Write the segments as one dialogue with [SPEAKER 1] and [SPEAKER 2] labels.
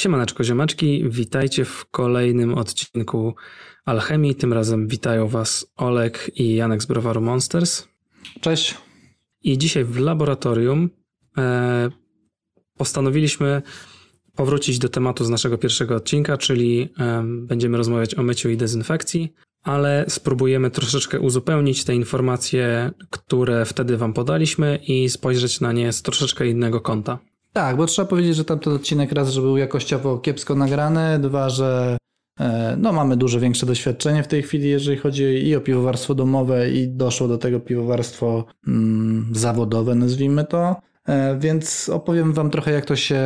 [SPEAKER 1] Siemaneczko ziomeczki, witajcie w kolejnym odcinku Alchemii. Tym razem witają Was Olek i Janek z Browaru Monsters.
[SPEAKER 2] Cześć.
[SPEAKER 1] I dzisiaj w laboratorium e, postanowiliśmy powrócić do tematu z naszego pierwszego odcinka, czyli e, będziemy rozmawiać o myciu i dezynfekcji, ale spróbujemy troszeczkę uzupełnić te informacje, które wtedy Wam podaliśmy i spojrzeć na nie z troszeczkę innego kąta.
[SPEAKER 2] Tak, bo trzeba powiedzieć, że tamten odcinek raz, że był jakościowo kiepsko nagrany, dwa, że e, no, mamy dużo większe doświadczenie w tej chwili, jeżeli chodzi i o piwowarstwo domowe i doszło do tego piwowarstwo mm, zawodowe, nazwijmy to. E, więc opowiem wam trochę, jak to się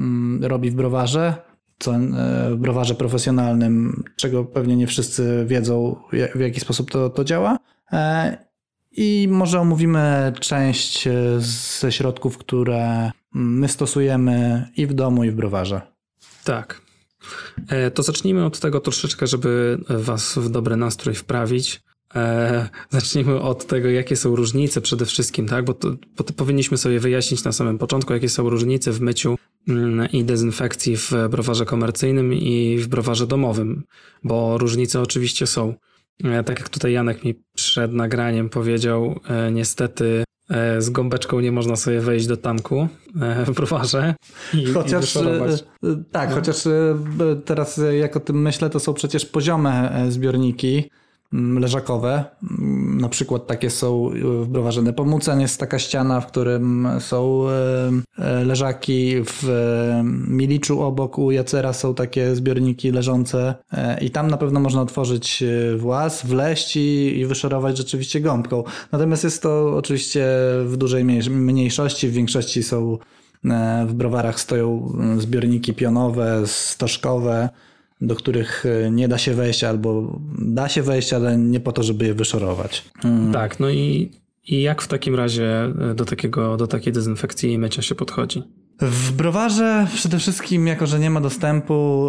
[SPEAKER 2] mm, robi w browarze, co, e, w browarze profesjonalnym, czego pewnie nie wszyscy wiedzą, w jaki sposób to, to działa. I może omówimy część ze środków, które my stosujemy i w domu, i w browarze.
[SPEAKER 1] Tak. E, to zacznijmy od tego troszeczkę, żeby Was w dobry nastrój wprawić. E, zacznijmy od tego, jakie są różnice przede wszystkim, tak? Bo, to, to powinniśmy sobie wyjaśnić na samym początku, jakie są różnice w myciu mm, i dezynfekcji w browarze komercyjnym i w browarze domowym, bo różnice oczywiście są. E, tak jak tutaj Janek mi przed nagraniem powiedział, niestety z gąbeczką nie można sobie wejść do tanku e, w browarze. I,
[SPEAKER 2] chociaż,
[SPEAKER 1] i
[SPEAKER 2] e, Tak, no. chociaż teraz jak o tym myślę, to są przecież poziome zbiorniki leżakowe. Mm, na przykład takie są w browarze Nepomucen jest taka ściana, w którym są e, e, leżaki. W Miliczu obok u Jacera są takie zbiorniki leżące i tam na pewno można otworzyć włas, wleść i, i wyszorować rzeczywiście gąbką. Natomiast jest to oczywiście w dużej mniejszości, w większości są w browarach stoją zbiorniki pionowe, stożkowe, do których e, nie da się wejść, albo da się wejść, ale nie po to, żeby je wyszorować.
[SPEAKER 1] Hmm. Tak, no i, i jak w takim razie e, do, takiego, do takiej dezynfekcji i mycia się podchodzi?
[SPEAKER 2] W browarze przede wszystkim, jako że nie ma dostępu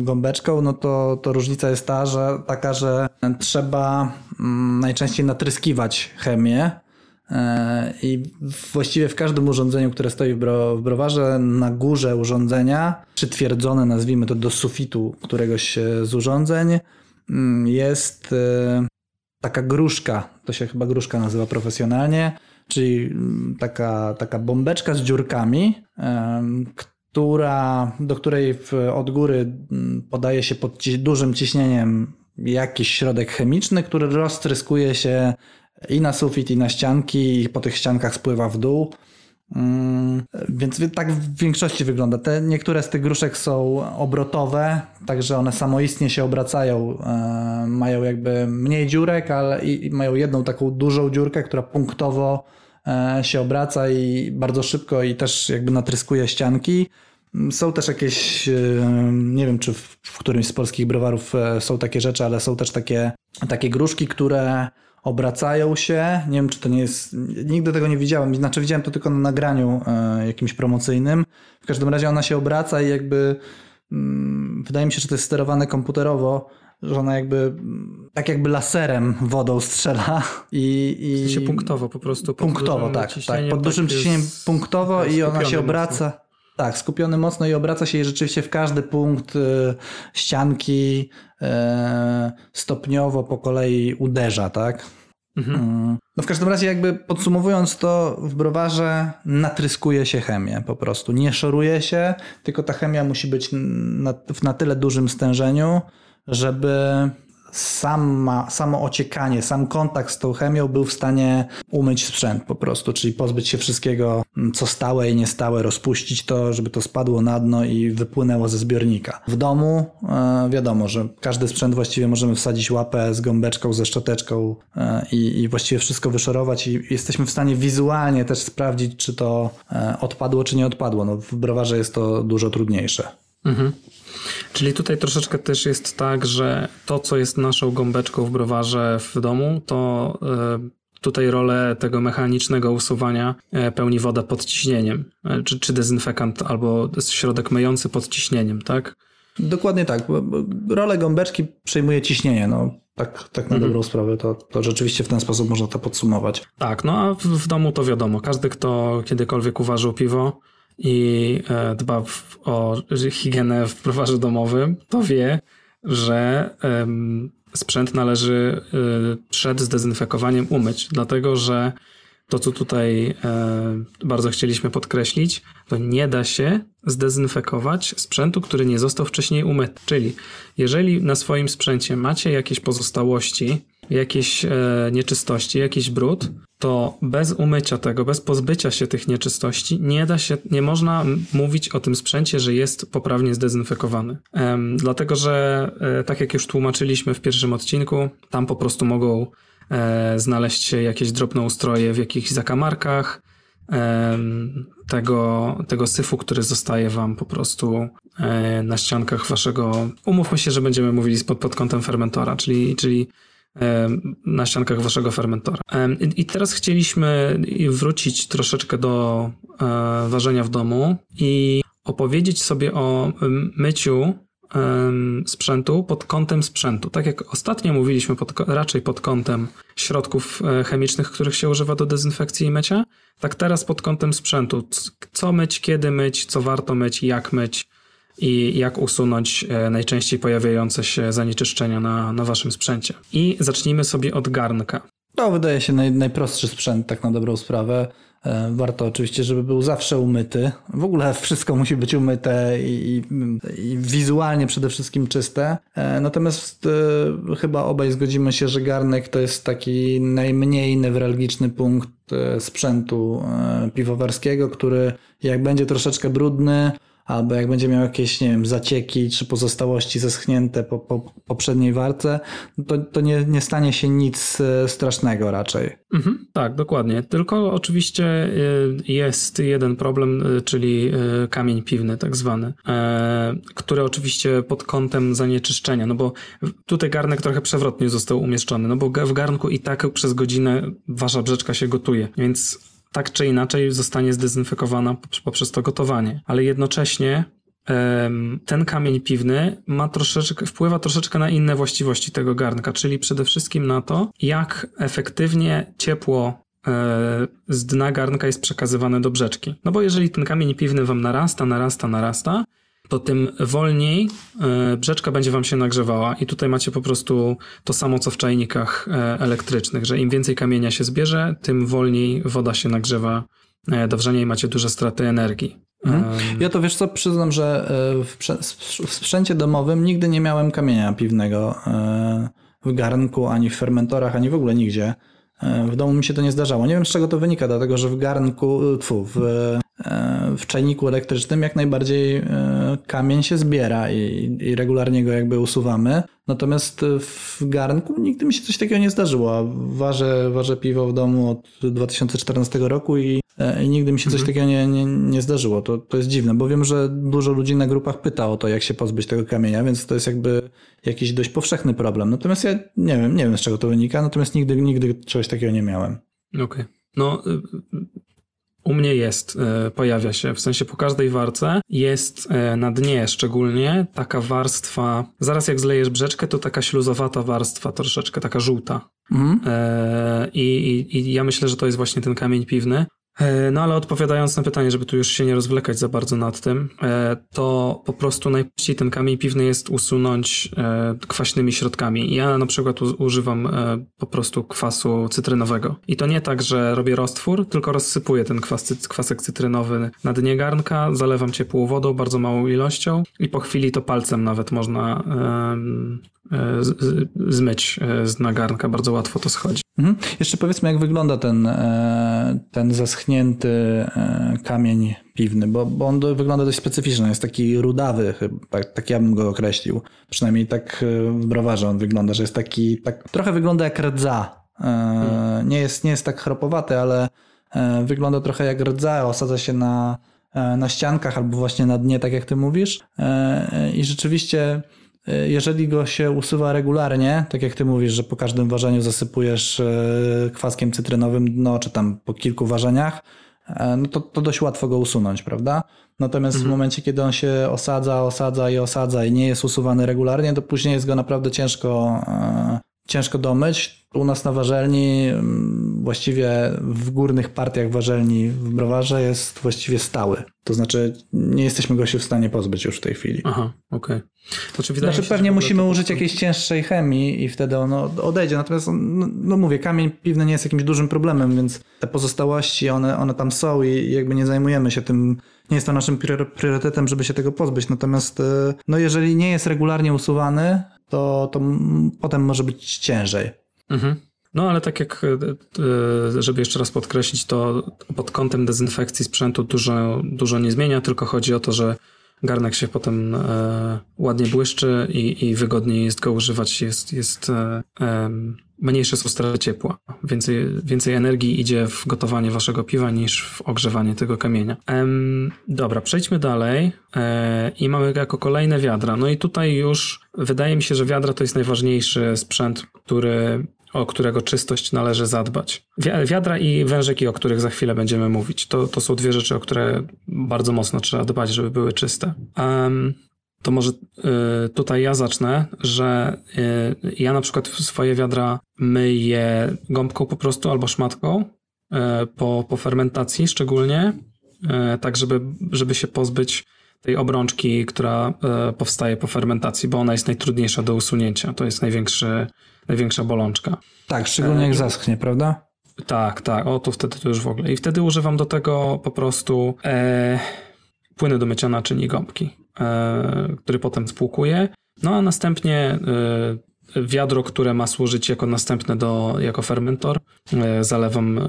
[SPEAKER 2] y, gąbeczką, no to, to różnica jest ta, że, taka, że trzeba y, najczęściej natryskiwać chemię I właściwie w każdym urządzeniu, które stoi w, bro, w browarze, na górze urządzenia, przytwierdzone, nazwijmy to do sufitu któregoś e, z urządzeń, mm, jest e, taka gruszka, to się chyba gruszka nazywa profesjonalnie, czyli mm, taka, taka bombeczka z dziurkami, która, do której od góry mm, podaje się pod dużym ciśnieniem jakiś środek chemiczny, który roztryskuje się i na sufit, i na ścianki, i po tych ściankach spływa w dół. Mm, więc tak w większości wygląda. Te, niektóre z tych gruszek są obrotowe, także one samoistnie się obracają. E, mają jakby mniej dziurek, ale i, mają jedną taką dużą dziurkę, która punktowo e, się obraca i bardzo szybko i też jakby natryskuje ścianki. Są też jakieś, e, nie wiem czy w, w którymś z polskich browarów są takie rzeczy, ale są też takie, takie gruszki, które obracają się. Nie wiem, czy to nie jest. Nigdy tego nie widziałem. Znaczy, widziałem to tylko na nagraniu e, jakimś promocyjnym. W każdym razie ona się obraca i jakby. Mm, wydaje mi się, że to jest sterowane komputerowo, że ona jakby tak jakby laserem wodą strzela i. i...
[SPEAKER 1] W sensie punktowo po prostu.
[SPEAKER 2] Punktowo, tak. tak pod dużym tak ciśnieniem punktowo i ona się obraca. Mocno. Tak, skupiony mocno i obraca się i rzeczywiście w każdy punkt y, ścianki y, stopniowo po kolei uderza, tak? Mhm. Mm. No w każdym razie jakby podsumowując to w browarze natryskuje się chemię po prostu. Nie szoruje się, tylko ta chemia musi być na, w na tyle dużym stężeniu, żeby sama, samo ociekanie, sam kontakt z tą chemią był w stanie umyć sprzęt po prostu, czyli pozbyć się wszystkiego, mm, co stałe i niestałe, rozpuścić to, żeby to spadło na dno i wypłynęło ze zbiornika. W domu e, wiadomo, że każdy sprzęt właściwie możemy wsadzić łapę z gąbeczką, ze szczoteczką e, i, właściwie wszystko wyszorować i jesteśmy w stanie wizualnie też sprawdzić, czy to e, odpadło, czy nie odpadło. No, w browarze jest to dużo trudniejsze. Mhm.
[SPEAKER 1] Czyli tutaj troszeczkę też jest tak, że to, co jest naszą gąbeczką w browarze w domu, to e, tutaj rolę tego mechanicznego usuwania e, pełni woda pod ciśnieniem, e, czy, czy dezynfekant albo środek myjący pod ciśnieniem, tak?
[SPEAKER 2] Dokładnie tak. Rolę gąbeczki przejmuje ciśnienie. No, tak, tak na mhm. dobrą sprawę, to, to rzeczywiście w ten sposób można to podsumować.
[SPEAKER 1] Tak, no a w, w domu to wiadomo. Każdy, kto kiedykolwiek uważał piwo, i e, dba o higienę w browarze domowym, to wie, że sprzęt należy przed zdezynfekowaniem umyć, dlatego że to, co tutaj bardzo chcieliśmy podkreślić, to nie da się zdezynfekować sprzętu, który nie został wcześniej umyty. Czyli jeżeli na swoim sprzęcie macie jakieś pozostałości, jakieś e, nieczystości, jakiś brud, to bez umycia tego, bez pozbycia się tych nieczystości, nie da się, nie można mówić o tym sprzęcie, że jest poprawnie zdezynfekowany. Ehm, dlatego, że e, tak jak już tłumaczyliśmy w pierwszym odcinku, tam po prostu mogą e, znaleźć się jakieś drobnoustroje w jakichś zakamarkach, tego, tego syfu, który zostaje wam po prostu e, na ściankach waszego. Umówmy się, że będziemy mówili pod, pod kątem fermentora, czyli, czyli na ściankach waszego fermentora. I teraz chcieliśmy wrócić troszeczkę do e, ważenia w domu i opowiedzieć sobie o myciu sprzętu pod kątem sprzętu. Tak jak ostatnio mówiliśmy pod, raczej pod kątem środków e, chemicznych, których się używa do dezynfekcji i mycia, tak teraz pod kątem sprzętu. Co myć, kiedy myć, co warto myć, jak myć i jak usunąć e, najczęściej pojawiające się zanieczyszczenia na, na waszym sprzęcie. I zacznijmy sobie od garnka.
[SPEAKER 2] To wydaje się naj, najprostszy sprzęt, tak na dobrą sprawę. E, warto oczywiście, żeby był zawsze umyty. W ogóle wszystko musi być umyte i, i, wizualnie przede wszystkim czyste. E, natomiast chyba obaj zgodzimy się, że garnek to jest taki najmniej newralgiczny punkt sprzętu piwowarskiego, który jak będzie troszeczkę brudny, albo jak będzie miał jakieś, nie wiem, zacieki czy pozostałości zeschnięte po, po poprzedniej warce, to, to nie, nie stanie się nic e, strasznego raczej.
[SPEAKER 1] Mhm, tak, dokładnie. Tylko oczywiście e, jest jeden problem, e, czyli kamień piwny tak zwany, który oczywiście pod kątem zanieczyszczenia, no bo tutaj garnek trochę przewrotnie został umieszczony, no bo w garnku i tak przez godzinę wasza brzeczka się gotuje, więc tak czy inaczej zostanie zdezynfekowana poprzez to gotowanie. Ale jednocześnie ten kamień piwny ma troszeczkę, wpływa troszeczkę na inne właściwości tego garnka, czyli przede wszystkim na to, jak efektywnie ciepło e, z dna garnka jest przekazywane do brzeczki. No bo jeżeli ten kamień piwny wam narasta, narasta, narasta, to tym wolniej e, brzeczka będzie wam się nagrzewała i tutaj macie po prostu to samo co w czajnikach e, elektrycznych, że im więcej kamienia się zbierze, tym wolniej woda się nagrzewa e, do wrzenia i macie duże straty energii. Mhm.
[SPEAKER 2] Ja to wiesz co, przyznam, że w sprzęcie domowym nigdy nie miałem kamienia piwnego w garnku, ani w fermentorach, ani w ogóle nigdzie. W domu mi się to nie zdarzało. Nie wiem z czego to wynika, dlatego że w garnku, tfu, w E, w czajniku elektrycznym jak najbardziej e, kamień się zbiera i, i, regularnie go jakby usuwamy. Natomiast w garnku nigdy mi się coś takiego nie zdarzyło. Ważę, ważę piwo w domu od 2014 roku i, e, i nigdy mi się coś mhm. takiego nie, nie, nie zdarzyło. To, to jest dziwne, bo wiem, że dużo ludzi na grupach pyta o to, jak się pozbyć tego kamienia, więc to jest jakby jakiś dość powszechny problem. Natomiast ja nie wiem, nie wiem z czego to wynika, natomiast nigdy, nigdy czegoś takiego nie miałem.
[SPEAKER 1] Okej. Okay. No, u mnie jest, e, pojawia się, w sensie po każdej warce jest e, na dnie szczególnie taka warstwa, zaraz jak zlejesz brzeczkę, to taka śluzowata warstwa, troszeczkę taka żółta. E, I, i, I ja myślę, że to jest właśnie ten kamień piwny. E, no ale odpowiadając na pytanie, żeby tu już się nie rozwlekać za bardzo nad tym, e, to po prostu najprościej ten kamień piwny jest usunąć e, kwaśnymi środkami. Ja na przykład używam po prostu kwasu cytrynowego. I to nie tak, że robię roztwór, tylko rozsypuję ten kwas, kwasek cytrynowy na dnie garnka, zalewam ciepłą wodą, bardzo małą ilością i po chwili to palcem nawet można zmyć z nagarnka, bardzo łatwo to schodzi.
[SPEAKER 2] Mhm. Jeszcze powiedzmy, jak wygląda ten, e, ten zaschnięty e, kamień piwny, bo, bo on wygląda dość specyficznie, jest taki rudawy, chyba, tak ja bym go określił. Przynajmniej tak e, w browarze on wygląda, że jest taki, tak trochę wygląda jak rdza. Hmm. Nie jest, nie jest tak chropowaty, ale wygląda trochę jak rdza, osadza się na, na ściankach albo właśnie na dnie, tak jak ty mówisz. I rzeczywiście E, jeżeli go się usuwa regularnie, tak jak ty mówisz, że po każdym ważeniu zasypujesz e, kwaskiem cytrynowym dno, czy tam po kilku ważeniach, e, no to, to dość łatwo go usunąć, prawda? Natomiast mhm. w momencie, kiedy on się osadza, osadza i osadza i nie jest usuwany regularnie, to później jest go naprawdę ciężko, ciężko domyć. U nas na warzelni, mm, właściwie w górnych partiach warzelni w browarze jest właściwie stały. To znaczy nie jesteśmy go się w stanie pozbyć już w tej chwili.
[SPEAKER 1] Aha, okej. Okay.
[SPEAKER 2] Znaczy, znaczy pewnie musimy użyć prostu... jakiejś cięższej chemii i wtedy ono odejdzie. Natomiast no, no, mówię, kamień piwny nie jest jakimś dużym problemem, więc te pozostałości, one, one tam są i jakby nie zajmujemy się tym nie jest to naszym priorytetem, żeby się tego pozbyć. Natomiast e, no jeżeli nie jest regularnie usuwany, to, to potem może być ciężej.
[SPEAKER 1] Mhm. No ale tak jak, e, e, żeby jeszcze raz podkreślić, to pod kątem dezynfekcji sprzętu dużo, dużo nie zmienia, tylko chodzi o to, że garnek się potem e, ładnie błyszczy i, i wygodniej jest go używać, jest, jest mniejsze są straty ciepła. Więcej, więcej energii idzie w gotowanie waszego piwa niż w ogrzewanie tego kamienia. dobra, przejdźmy dalej e, i mamy jako kolejne wiadra. No i tutaj już wydaje mi się, że wiadra to jest najważniejszy sprzęt, który o którego czystość należy zadbać. Wiadra i wężyki, o których za chwilę będziemy mówić, to, to są dwie rzeczy, o które bardzo mocno trzeba dbać, żeby były czyste. Um, to może y, tutaj ja zacznę, że y, ja na przykład swoje wiadra myję gąbką po prostu albo szmatką y, po, po fermentacji szczególnie, tak żeby, żeby się pozbyć tej obrączki, która powstaje po fermentacji, bo ona jest najtrudniejsza do usunięcia. To jest największy, największa bolączka.
[SPEAKER 2] Tak, szczególnie jak zaschnie, prawda?
[SPEAKER 1] Tak, tak. O, to wtedy to już w ogóle. I wtedy używam do tego po prostu e, płyny do mycia naczyń i gąbki. E, który potem spłukuje. No a następnie e, wiadro, które ma służyć jako następne do, jako fermentor, e, zalewam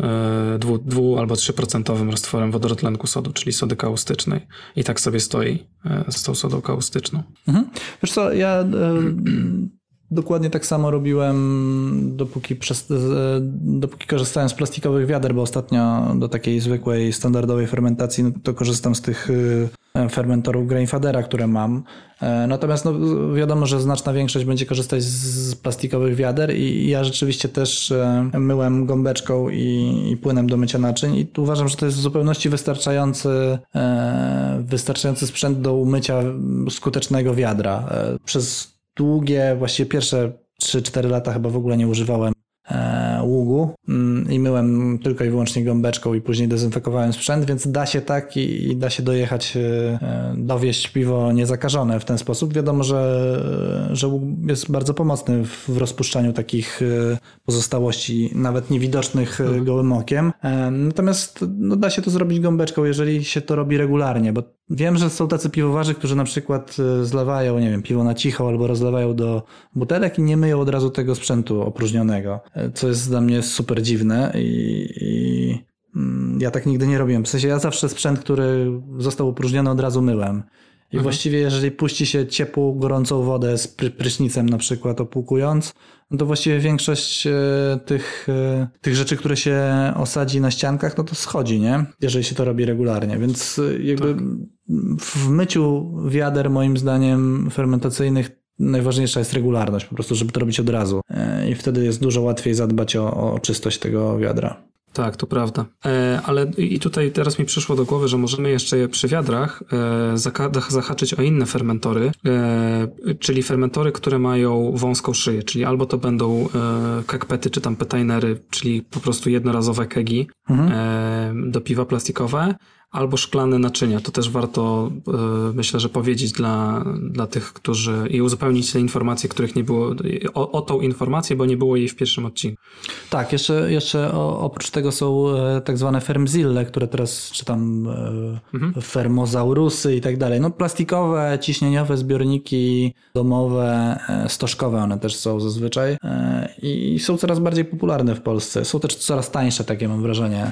[SPEAKER 1] dwu, dwu albo 3% roztworem wodorotlenku sodu, czyli sody kaustycznej. I tak sobie stoi z tą sodą kaustyczną.
[SPEAKER 2] Mhm. Wiesz co, ja Dokładnie tak samo robiłem, dopóki, przez, dopóki korzystałem z plastikowych wiader, bo ostatnio do takiej zwykłej, standardowej fermentacji no to korzystam z tych fermentorów Grainfadera, które mam. E, natomiast no, wiadomo, że znaczna większość będzie korzystać z plastikowych wiader i ja rzeczywiście też e, myłem gąbeczką i, i płynem do mycia naczyń i uważam, że to jest w zupełności wystarczający, wystarczający sprzęt do umycia skutecznego wiadra. Przez długie, właściwie pierwsze 3-4 lata chyba w ogóle nie używałem e, ługu mm, i myłem tylko i wyłącznie gąbeczką i później dezynfekowałem sprzęt, więc da się tak i, i da się dojechać, e, dowieść piwo niezakażone w ten sposób. Wiadomo, że, że łuk jest bardzo pomocny w, w rozpuszczaniu takich e, pozostałości, nawet niewidocznych mhm. gołym okiem. Natomiast no, da się to zrobić gąbeczką, jeżeli się to robi regularnie, bo Wiem, że są tacy piwowarzy, którzy na przykład e, zlewają, nie wiem, piwo na cicho albo rozlewają do butelek i nie myją od razu tego sprzętu opróżnionego, e, co jest dla mnie super dziwne i, i mm, ja tak nigdy nie robiłem. W sensie ja zawsze sprzęt, który został opróżniony od razu myłem. I mhm. właściwie jeżeli puści się ciepłą, gorącą wodę z prysznicem na przykład opłukując, no to właściwie większość e, tych, e, tych rzeczy, które się osadzi na ściankach, no to schodzi, nie? Jeżeli się to robi regularnie. Więc e, jakby tak. w myciu wiader moim zdaniem fermentacyjnych najważniejsza jest regularność, po prostu, żeby to robić od razu. I wtedy jest dużo łatwiej zadbać o, o czystość tego wiadra.
[SPEAKER 1] Tak, to prawda. E, ale i tutaj teraz mi przyszło do głowy, że możemy jeszcze przy wiadrach e, zahaczyć o inne fermentory, e, czyli fermentory, które mają wąską szyję, czyli albo to będą kekpety czy tam petainery, czyli po prostu jednorazowe kegi mhm. do piwa plastikowe, albo szklane naczynia. To też warto, e, myślę, że powiedzieć dla, dla tych, którzy i uzupełnić te informacje, których nie było, o, o tą informację, bo nie było jej w pierwszym odcinku.
[SPEAKER 2] Tak, jeszcze, jeszcze oprócz tego są e, tak zwane fermzille, które teraz czytam e, mhm. fermozaurusy i tak dalej. No plastikowe, ciśnieniowe zbiorniki domowe, stożkowe one też są zazwyczaj i są coraz bardziej popularne w Polsce. Są też coraz tańsze, takie mam wrażenie,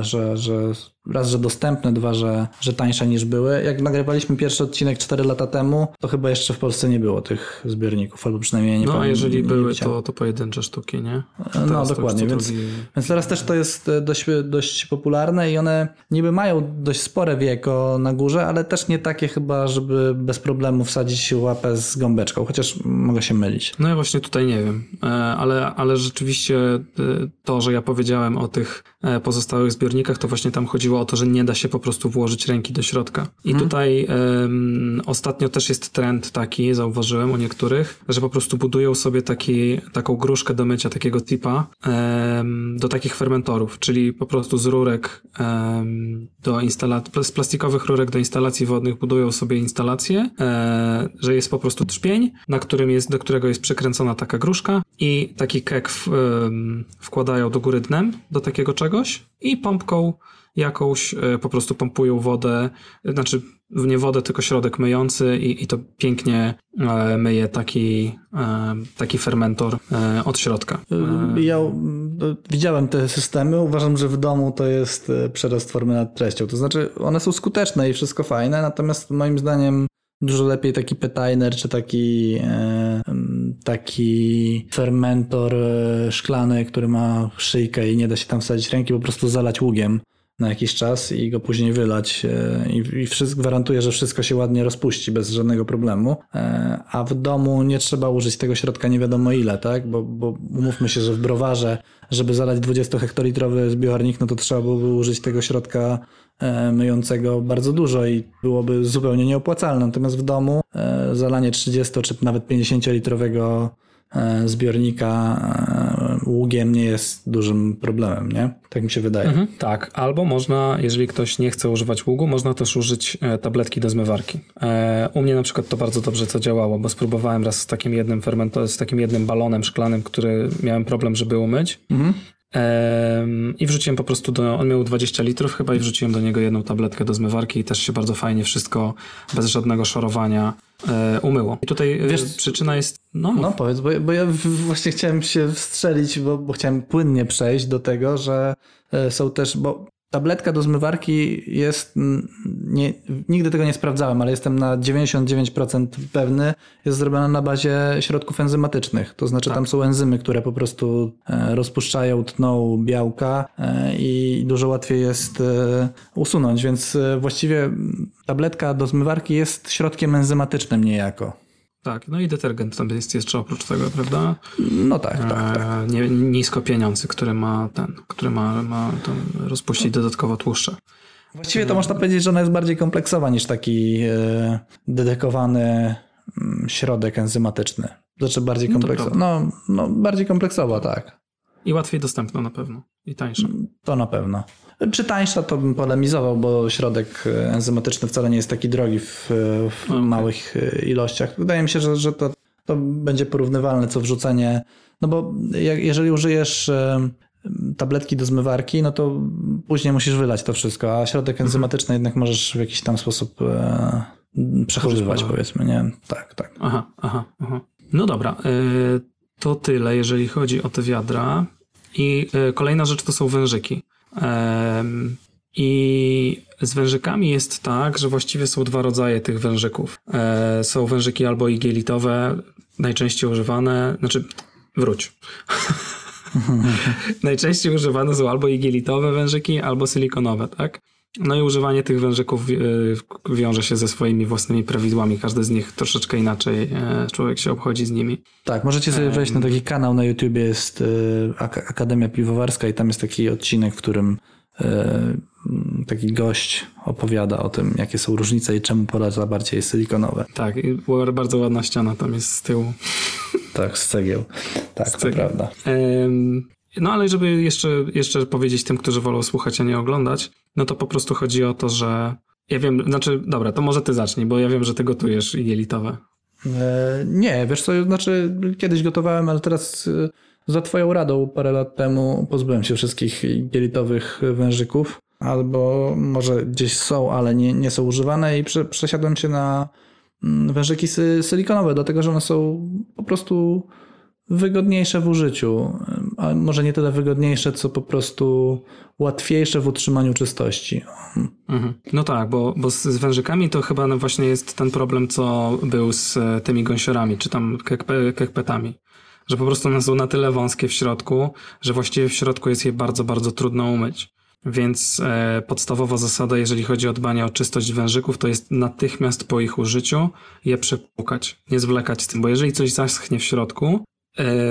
[SPEAKER 2] że, że raz, że dostępne, dwa, że, że tańsze niż były. Jak nagrywaliśmy pierwszy odcinek 4 lata temu, to chyba jeszcze w Polsce nie było tych zbiorników, albo przynajmniej nie
[SPEAKER 1] No, a jeżeli były, to, to pojedyncze sztuki, nie?
[SPEAKER 2] no, dokładnie, więc, drugi... więc teraz też to jest e, dość, dość popularne i one niby mają dość spore wieko na górze, ale też nie takie chyba, żeby bez problemu wsadzić łapę z gąbeczką, chociaż mogę się mylić.
[SPEAKER 1] No ja właśnie tutaj nie wiem, e, ale, ale rzeczywiście e, to, że ja powiedziałem o tych pozostałych zbiornikach, to właśnie tam chodziło chodziło o to, że nie da się po prostu włożyć ręki do środka. I mhm. tutaj um, ostatnio też jest trend taki, zauważyłem u niektórych, że po prostu budują sobie taki, taką gruszkę do mycia, takiego tipa um, do takich fermentorów, czyli po prostu z rurek um, do instalacji, z plastikowych rurek do instalacji wodnych budują sobie instalację, e, że jest po prostu trzpień, na którym jest, do którego jest przykręcona taka gruszka i taki kek w, wkładają do góry dnem do takiego czegoś i pompką jakąś e, po prostu pompują wodę, znaczy nie wodę, tylko środek myjący i, i to pięknie e, myje taki, e, taki fermentor od środka.
[SPEAKER 2] Ja widziałem te systemy, uważam, że w domu to jest przerost formy nad treścią. To znaczy one są skuteczne i wszystko fajne, natomiast moim zdaniem dużo lepiej taki petainer czy taki, taki fermentor szklany, który ma szyjkę i nie da się tam wsadzić ręki, po prostu zalać ługiem na jakiś czas i go później wylać e, i, i wszystko, gwarantuję, że wszystko się ładnie rozpuści bez żadnego problemu. E, a w domu nie trzeba użyć tego środka nie wiadomo ile, tak? Bo, bo umówmy się, że w browarze, żeby zalać 20 hektolitrowy zbiornik, no to trzeba byłoby użyć tego środka e, myjącego bardzo dużo i byłoby zupełnie nieopłacalne. Natomiast w domu zalanie 30 czy nawet 50 litrowego E, zbiornika ługiem nie jest dużym problemem, nie? Tak mi się wydaje. Mhm,
[SPEAKER 1] tak, albo można, jeżeli ktoś nie chce używać ługu, można też użyć e, tabletki do zmywarki. U mnie na przykład to bardzo dobrze co działało, bo spróbowałem raz z takim jednym fermentorem, z takim jednym balonem szklanym, który miałem problem, żeby umyć. Mhm. I wrzuciłem po prostu do. On miał 20 litrów chyba i wrzuciłem do niego jedną tabletkę do zmywarki i też się bardzo fajnie wszystko bez żadnego szorowania e, umyło. I tutaj e, Wiesz, przyczyna jest.
[SPEAKER 2] No, no powiedz, bo, bo ja właśnie chciałem się wstrzelić, bo, bo chciałem płynnie przejść do tego, że e, są też. Bo Tabletka do zmywarki jest, nie, nigdy tego nie sprawdzałem, ale jestem na 99% pewny, jest zrobiona na bazie środków enzymatycznych. To znaczy tak. tam są enzymy, które po prostu e, rozpuszczają, tną białka e, i dużo łatwiej jest e, usunąć, więc właściwie tabletka do zmywarki jest środkiem enzymatycznym niejako.
[SPEAKER 1] Tak, no i detergent tam jest jeszcze oprócz tego, prawda?
[SPEAKER 2] No tak, tak. tak. E,
[SPEAKER 1] nie, nisko pieniądzy, który ma ten, który ma, ma rozpuścić dodatkowo tłuszcze.
[SPEAKER 2] Właściwie to można powiedzieć, że ona jest bardziej kompleksowa niż taki e, dedykowany mm, środek enzymatyczny. Znaczy bardziej no kompleksowa. No, no, bardziej kompleksowa, tak.
[SPEAKER 1] I łatwiej dostępna na pewno. I tańsza.
[SPEAKER 2] To na pewno. Czy tańsza to bym polemizował, bo środek enzymatyczny wcale nie jest taki drogi w, w okay. małych ilościach. Wydaje mi się, że, że to, to będzie porównywalne co wrzucenie. No bo jak, jeżeli użyjesz tabletki do zmywarki, no to później musisz wylać to wszystko, a środek mhm. enzymatyczny jednak możesz w jakiś tam sposób e, przechowywać, powiedzmy, nie? Tak, tak.
[SPEAKER 1] Aha, aha, aha. No dobra, y, to tyle, jeżeli chodzi o te wiadra. I y, kolejna rzecz to są wężyki. I z wężykami jest tak, że właściwie są dwa rodzaje tych wężyków. E, są wężyki albo igielitowe, najczęściej używane, znaczy wróć. najczęściej używane są albo igielitowe wężyki, albo silikonowe, tak? No i używanie tych wężyków e, wiąże się ze swoimi własnymi prawidłami. Każdy z nich troszeczkę inaczej e, człowiek się obchodzi z nimi.
[SPEAKER 2] Tak, możecie sobie wejść na taki kanał na YouTubie, jest e, Akademia Piwowarska i tam jest taki odcinek, w którym taki gość opowiada o tym, jakie są różnice i czemu poleca bardziej silikonowe.
[SPEAKER 1] Tak, i bardzo ładna ściana tam jest z tyłu.
[SPEAKER 2] Tak, z cegieł. Tak, z cegieł. to prawda.
[SPEAKER 1] No ale żeby jeszcze, jeszcze powiedzieć tym, którzy wolą słuchać, a nie oglądać, no to po prostu chodzi o to, że ja wiem, znaczy, dobra, to może ty zacznij, bo ja wiem, że ty gotujesz jelitowe.
[SPEAKER 2] E, nie, wiesz co, znaczy kiedyś gotowałem, ale teraz e, za twoją radą parę lat temu pozbyłem się wszystkich jelitowych wężyków, albo może gdzieś są, ale nie, nie są używane i prze, przesiadłem się na mm, wężyki silikonowe, dlatego że one są po prostu wygodniejsze w użyciu, a może nie tyle wygodniejsze, co po prostu łatwiejsze w utrzymaniu czystości.
[SPEAKER 1] Mhm. No tak, bo, bo z wężykami to chyba no właśnie jest ten problem, co był z tymi gąsiorami, czy tam kekpetami. Że po prostu one są na tyle wąskie w środku, że właściwie w środku jest je bardzo, bardzo trudno umyć. Więc e, podstawowa zasada, jeżeli chodzi o dbanie o czystość wężyków, to jest natychmiast po ich użyciu je przepłukać, nie zwlekać z tym, bo jeżeli coś zaschnie w środku, E,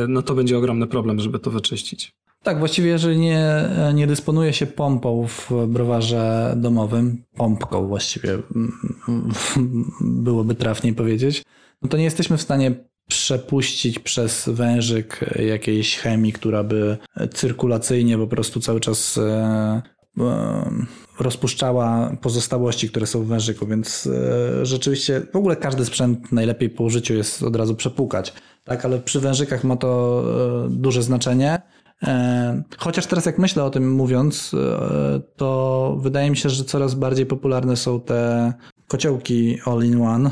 [SPEAKER 1] no to będzie ogromny problem, żeby to wyczyścić.
[SPEAKER 2] Tak, właściwie jeżeli nie, nie dysponuje się pompą w browarze domowym, pompką właściwie byłoby trafniej powiedzieć, no to nie jesteśmy w stanie przepuścić przez wężyk jakiejś chemii, która by cyrkulacyjnie po prostu cały czas e, e, rozpuszczała pozostałości, które są w wężyku, więc e, rzeczywiście w ogóle każdy sprzęt najlepiej po użyciu jest od razu przepłukać, tak, ale przy wężykach ma to duże znaczenie. Chociaż teraz jak myślę o tym mówiąc, to wydaje mi się, że coraz bardziej popularne są te kociołki all-in-one,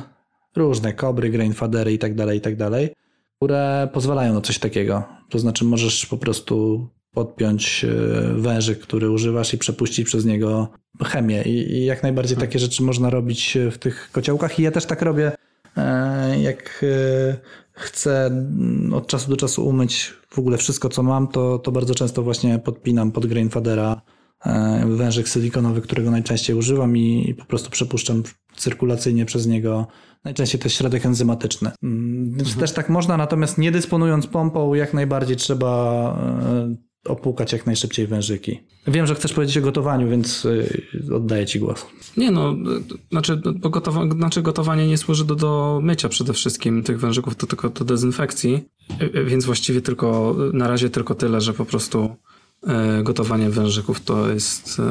[SPEAKER 2] różne kobry, grainfadery i tak dalej, i tak dalej, które pozwalają na coś takiego. To znaczy możesz po prostu podpiąć e, wężyk, który używasz i przepuścić przez niego chemię. I, i jak najbardziej hmm. takie rzeczy można robić w tych kociołkach. I ja też tak robię, e, jak e, chcę mm, od czasu do czasu umyć w ogóle wszystko, co mam, to, to bardzo często właśnie podpinam pod grainfadera wężyk silikonowy, którego najczęściej używam i, i po prostu przepuszczam cyrkulacyjnie przez niego Najczęściej jest środek enzymatyczny. Mm, więc mhm. też tak można, natomiast nie dysponując pompą, jak najbardziej trzeba e, opłukać jak najszybciej wężyki. Wiem, że chcesz powiedzieć o gotowaniu, więc e, oddaję Ci głos.
[SPEAKER 1] Nie no, znaczy, bo gotowa, znaczy gotowanie nie służy do, do mycia przede wszystkim tych wężyków, to tylko do dezynfekcji, e, więc właściwie tylko, na razie tylko tyle, że po prostu gotowanie wężyków to jest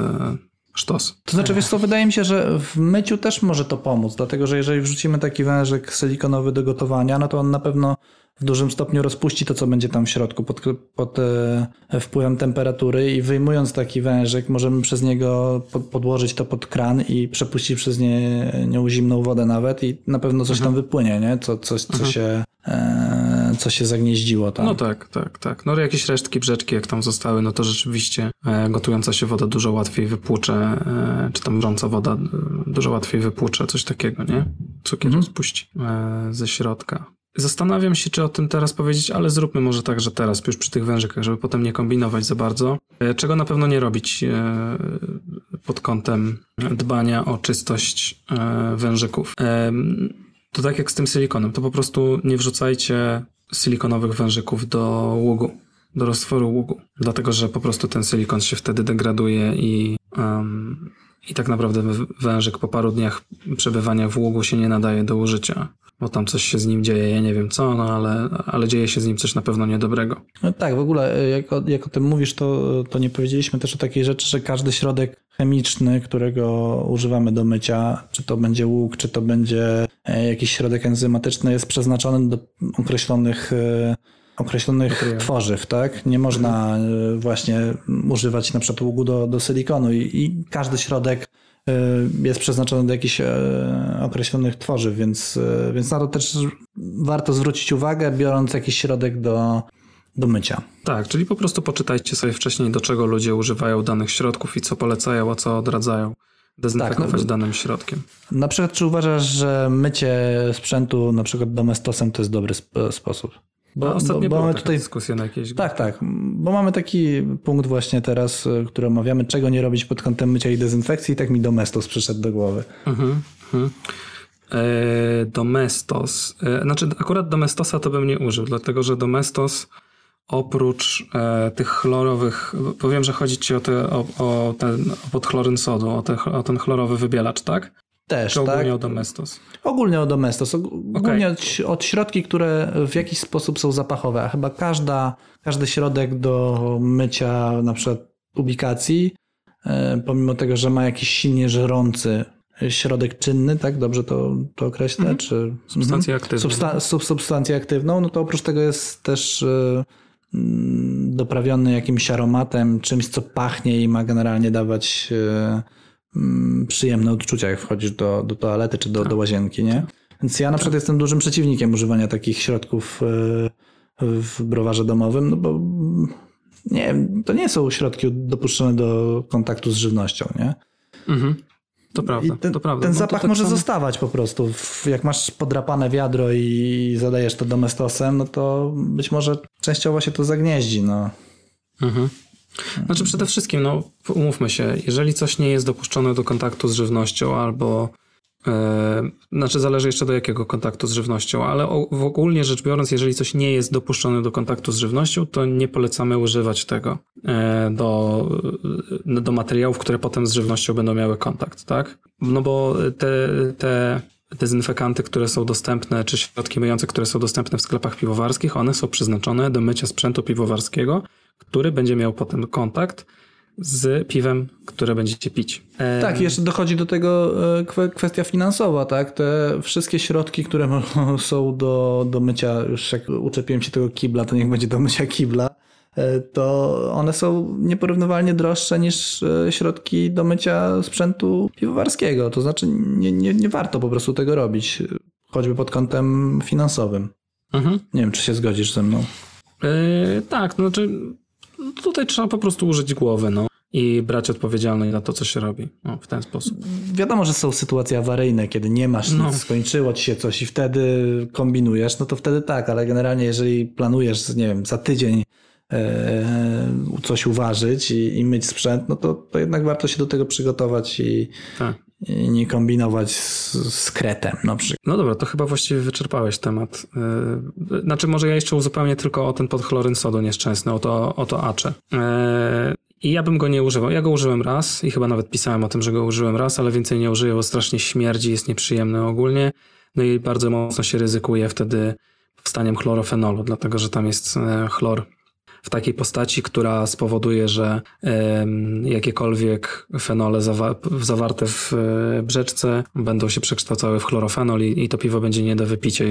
[SPEAKER 1] sztos.
[SPEAKER 2] To znaczy, wiesz co, wydaje mi się, że w myciu też może to pomóc, dlatego że jeżeli wrzucimy taki wężyk silikonowy do gotowania, no to on na pewno w dużym stopniu rozpuści to, co będzie tam w środku pod, pod e, wpływem temperatury i wyjmując taki wężyk, możemy przez niego pod, podłożyć to pod kran i przepuścić przez nie, nią zimną wodę nawet i na pewno coś mhm. tam wypłynie, nie? Co, coś, co mhm. się... E, co się zagnieździło tam.
[SPEAKER 1] No tak, tak, tak. No jakieś resztki, brzeczki jak tam zostały, no to rzeczywiście e, gotująca się woda dużo łatwiej wypłucze, czy tam wrząca woda dużo łatwiej wypłucze, coś takiego, nie? Cukier mhm. spuści e, ze środka. Zastanawiam się, czy o tym teraz powiedzieć, ale zróbmy może tak, że teraz, już przy tych wężykach, żeby potem nie kombinować za bardzo. E, czego na pewno nie robić e, pod kątem dbania o czystość wężyków. To tak jak z tym silikonem, to po prostu nie wrzucajcie silikonowych wężyków do ługu, do roztworu ługu. Dlatego, że po prostu ten silikon się wtedy degraduje i, um, i tak naprawdę wężyk po paru dniach przebywania w ługu się nie nadaje do użycia. Bo tam coś się z nim dzieje, ja nie wiem co, no ale, ale dzieje się z nim coś na pewno niedobrego.
[SPEAKER 2] No tak, w ogóle e, jak o, jak o tym mówisz, to, to nie powiedzieliśmy też o takiej rzeczy, że każdy środek chemiczny, którego używamy do mycia, czy to będzie łuk, czy to będzie e, jakiś środek enzymatyczny, jest przeznaczony do określonych e, określonych tworzyw, tak? Nie można właśnie używać na przykład ługu do, do silikonu i, i każdy środek jest przeznaczony do jakichś określonych tworzyw, więc, więc na to też warto zwrócić uwagę, biorąc jakiś środek do, do mycia.
[SPEAKER 1] Tak, czyli po prostu poczytajcie sobie wcześniej, do czego ludzie używają danych środków i co polecają, a co odradzają dezynfekować tak, no, danym środkiem.
[SPEAKER 2] Na przykład, czy uważasz, że mycie sprzętu na przykład domestosem to jest dobry sp sposób?
[SPEAKER 1] Bo, ostatnio bo, bo mamy tutaj dyskusję na jakieś.
[SPEAKER 2] Tak, tak. Bo mamy taki punkt właśnie teraz, y, który omawiamy, czego nie robić pod kątem mycia i dezynfekcji, i tak mi domestos przyszedł do głowy. Mhm, mhm.
[SPEAKER 1] E, domestos. E, znaczy, akurat domestosa to bym nie użył, dlatego że domestos oprócz e, tych chlorowych, powiem, że chodzi ci o, te, o, o ten o podchloryn sodu, o, te, o ten chlorowy wybielacz, tak?
[SPEAKER 2] Też,
[SPEAKER 1] Czy ogólnie
[SPEAKER 2] tak?
[SPEAKER 1] o domestos?
[SPEAKER 2] Ogólnie o domestos. Ogólnie okay. od, od, środki, które w jakiś sposób są zapachowe, a chyba każda, każdy środek do mycia na przykład ubikacji, e, pomimo tego, że ma jakiś silnie żerący środek czynny, tak? Dobrze to, to określę? -hmm. Czy,
[SPEAKER 1] substancję mm, aktywną.
[SPEAKER 2] Substa sub, substancję aktywną, no to oprócz tego jest też e, Mm, doprawiony jakimś aromatem, czymś, co pachnie i ma generalnie dawać e, przyjemne odczucia, jak wchodzisz do, do toalety czy do, do łazienki, nie? Więc ja na przykład jestem dużym przeciwnikiem używania takich środków e, w browarze domowym, no bo nie, to nie są środki dopuszczone do kontaktu z żywnością, nie? Mhm.
[SPEAKER 1] To prawda,
[SPEAKER 2] ten,
[SPEAKER 1] to prawda.
[SPEAKER 2] Ten zapach tak może samo... zostawać po prostu. Jak masz podrapane wiadro i zadajesz to domestosem, no to być może częściowo się to zagnieździ. No. Mhm.
[SPEAKER 1] Znaczy przede wszystkim, no umówmy się, jeżeli coś nie jest dopuszczone do kontaktu z żywnością albo E, znaczy zależy jeszcze do jakiego kontaktu z żywnością, ale ogólnie rzecz biorąc, jeżeli coś nie jest dopuszczone do kontaktu z żywnością, to nie polecamy używać tego e, do, e, do materiałów, które potem z żywnością będą miały kontakt, tak? No bo te, te dezynfekanty, które są dostępne, czy środki myjące, które są dostępne w sklepach piwowarskich, one są przeznaczone do mycia sprzętu piwowarskiego, który będzie miał potem kontakt z piwem, które będziecie pić.
[SPEAKER 2] Tak, jeszcze dochodzi do tego e, kwestia finansowa, tak? Te wszystkie środki, które są do, do mycia, już jak uczepiłem się tego kibla, to niech będzie do mycia kibla, to one są nieporównywalnie droższe niż e, środki do mycia sprzętu piwowarskiego. To znaczy nie, nie, nie warto po prostu tego robić, choćby pod kątem finansowym. Mhm. Nie wiem, czy się zgodzisz ze mną.
[SPEAKER 1] Yy, tak, no znaczy tutaj trzeba po prostu użyć głowy, no. I brać odpowiedzialność za to, co się robi. No, w ten sposób.
[SPEAKER 2] Wiadomo, że są sytuacje awaryjne, kiedy nie masz no. nic, skończyło ci się coś i wtedy kombinujesz, no to wtedy tak, ale generalnie jeżeli planujesz, nie wiem, za tydzień e, coś uważać i, i myć sprzęt, no to, to jednak warto się do tego przygotować i, tak. i nie kombinować z, z kretem na przykład.
[SPEAKER 1] No dobra, to chyba właściwie wyczerpałeś temat. E, znaczy może ja jeszcze uzupełnię tylko o ten podchloryn sodu nieszczęsny, o to, o to acze. E, i ja bym go nie używał. Ja go użyłem raz i chyba nawet pisałem o tym, że go użyłem raz, ale więcej nie użyję, bo strasznie śmierdzi, jest nieprzyjemny ogólnie. No i bardzo mocno się ryzykuje wtedy powstaniem chlorofenolu, dlatego że tam jest e, chlor w takiej postaci, która spowoduje, że jakiekolwiek fenole zawarte w e, brzeczce będą się przekształcały w chlorofenol i, i to piwo będzie nie do wypicia.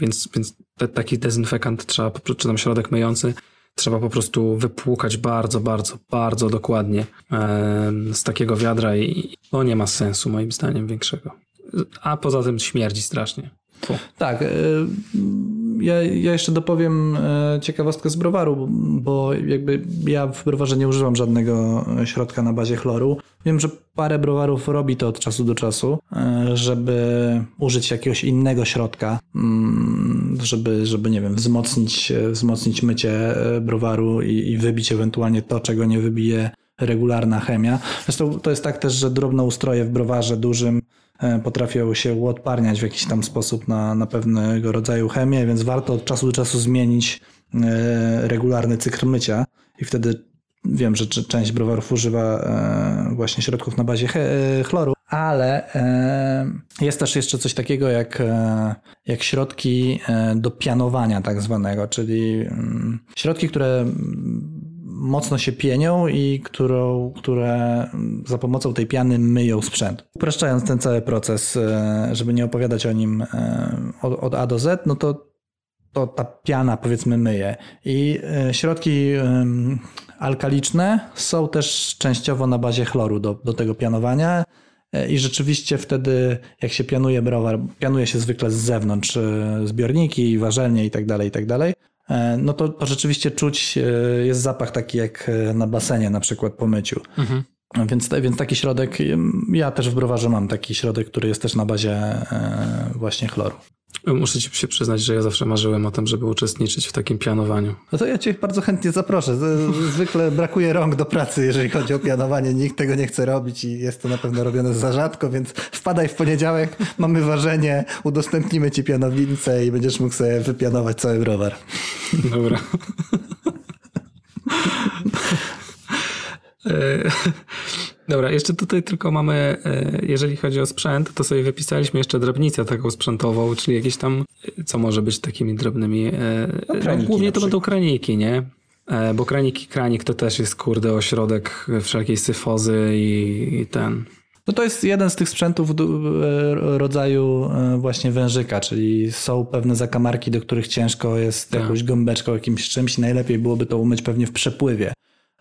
[SPEAKER 1] Więc, więc taki dezynfekant trzeba, czy tam środek myjący trzeba po prostu wypłukać bardzo, bardzo, bardzo dokładnie z takiego wiadra i to nie ma sensu moim zdaniem większego. A poza tym śmierdzi strasznie.
[SPEAKER 2] Tak. E, ja, ja, jeszcze dopowiem e, ciekawostkę z browaru, bo jakby ja w browarze nie używam żadnego środka na bazie chloru. Wiem, że parę browarów robi to od czasu do czasu, e, żeby użyć jakiegoś innego środka, mm, żeby, żeby nie wiem, wzmocnić, wzmocnić mycie browaru i, i wybić ewentualnie to, czego nie wybije regularna chemia. Zresztą to jest tak też, że drobnoustroje w browarze dużym E, potrafią się uodparniać w jakiś tam sposób na, na pewnego rodzaju chemię, więc warto od czasu do czasu zmienić e, regularny cykl mycia i wtedy wiem, że część browarów używa e, właśnie środków na bazie chloru, ale jest też jeszcze coś takiego jak, jak środki do pianowania tak zwanego, czyli mm, środki, które mocno się pienią i którą, które za pomocą tej piany myją sprzęt. Upraszczając ten cały proces, e, żeby nie opowiadać o nim e, od, A do Z, no to to ta piana powiedzmy myje. I e, środki alkaliczne są też częściowo na bazie chloru do, do tego pianowania. I rzeczywiście wtedy, jak się pianuje browar, pianuje się zwykle z zewnątrz zbiorniki, warzelnie i tak E, no to, to rzeczywiście czuć, e, jest zapach taki jak e, na basenie na przykład po myciu. Mhm. Więc, więc taki środek, ja też w browarze mam taki środek, który jest też na bazie właśnie chloru.
[SPEAKER 1] Muszę ci się przyznać, że ja zawsze marzyłem o tym, żeby uczestniczyć w takim pianowaniu.
[SPEAKER 2] No to ja cię bardzo chętnie zaproszę. Zwykle brakuje rąk do pracy, jeżeli chodzi o pianowanie. Nikt tego nie chce robić i jest to na pewno robione za rzadko, więc wpadaj w poniedziałek, mamy ważenie, udostępnimy ci pianownicę i będziesz mógł sobie wypianować cały browar.
[SPEAKER 1] Dobra. E, Dobra, jeszcze tutaj tylko mamy, e, jeżeli chodzi o sprzęt, to sobie wypisaliśmy jeszcze drobnicę taką sprzętową, czyli jakieś tam, e, co może być takimi drobnymi. No, no, głównie to będą kraniki, nie? Bo kraniki, kranik to też jest, kurde, ośrodek wszelkiej syfozy i, i ten.
[SPEAKER 2] No to jest jeden z tych sprzętów rodzaju właśnie wężyka, czyli są pewne zakamarki, do których ciężko jest tak. jakąś gąbeczką, jakimś czymś. Najlepiej byłoby to umyć pewnie w przepływie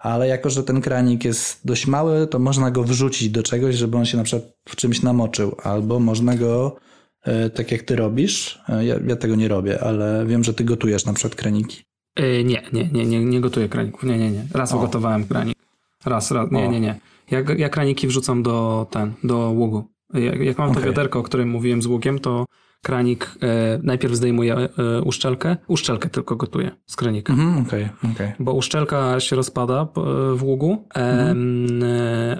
[SPEAKER 2] ale jako, że ten kranik jest dość mały, to można go wrzucić do czegoś, żeby on się na przykład w czymś namoczył, albo można go, e, tak jak ty robisz, e, ja, ja tego nie robię, ale wiem, że ty gotujesz na przykład kraniki.
[SPEAKER 1] Yy, nie, nie, nie, nie, nie gotuję kraników, nie, nie, nie. Raz o. ugotowałem kranik. Raz, raz, nie, o. nie, nie. Ja, ja kraniki wrzucam do ten, do ługu. Jak, jak mam okay. to wiaderko, o którym mówiłem z ługiem, to kranik e, najpierw zdejmuje e, uszczelkę, uszczelkę tylko gotuje z kranika.
[SPEAKER 2] Mhm, okay, okay.
[SPEAKER 1] Bo uszczelka się rozpada w ługu, mhm.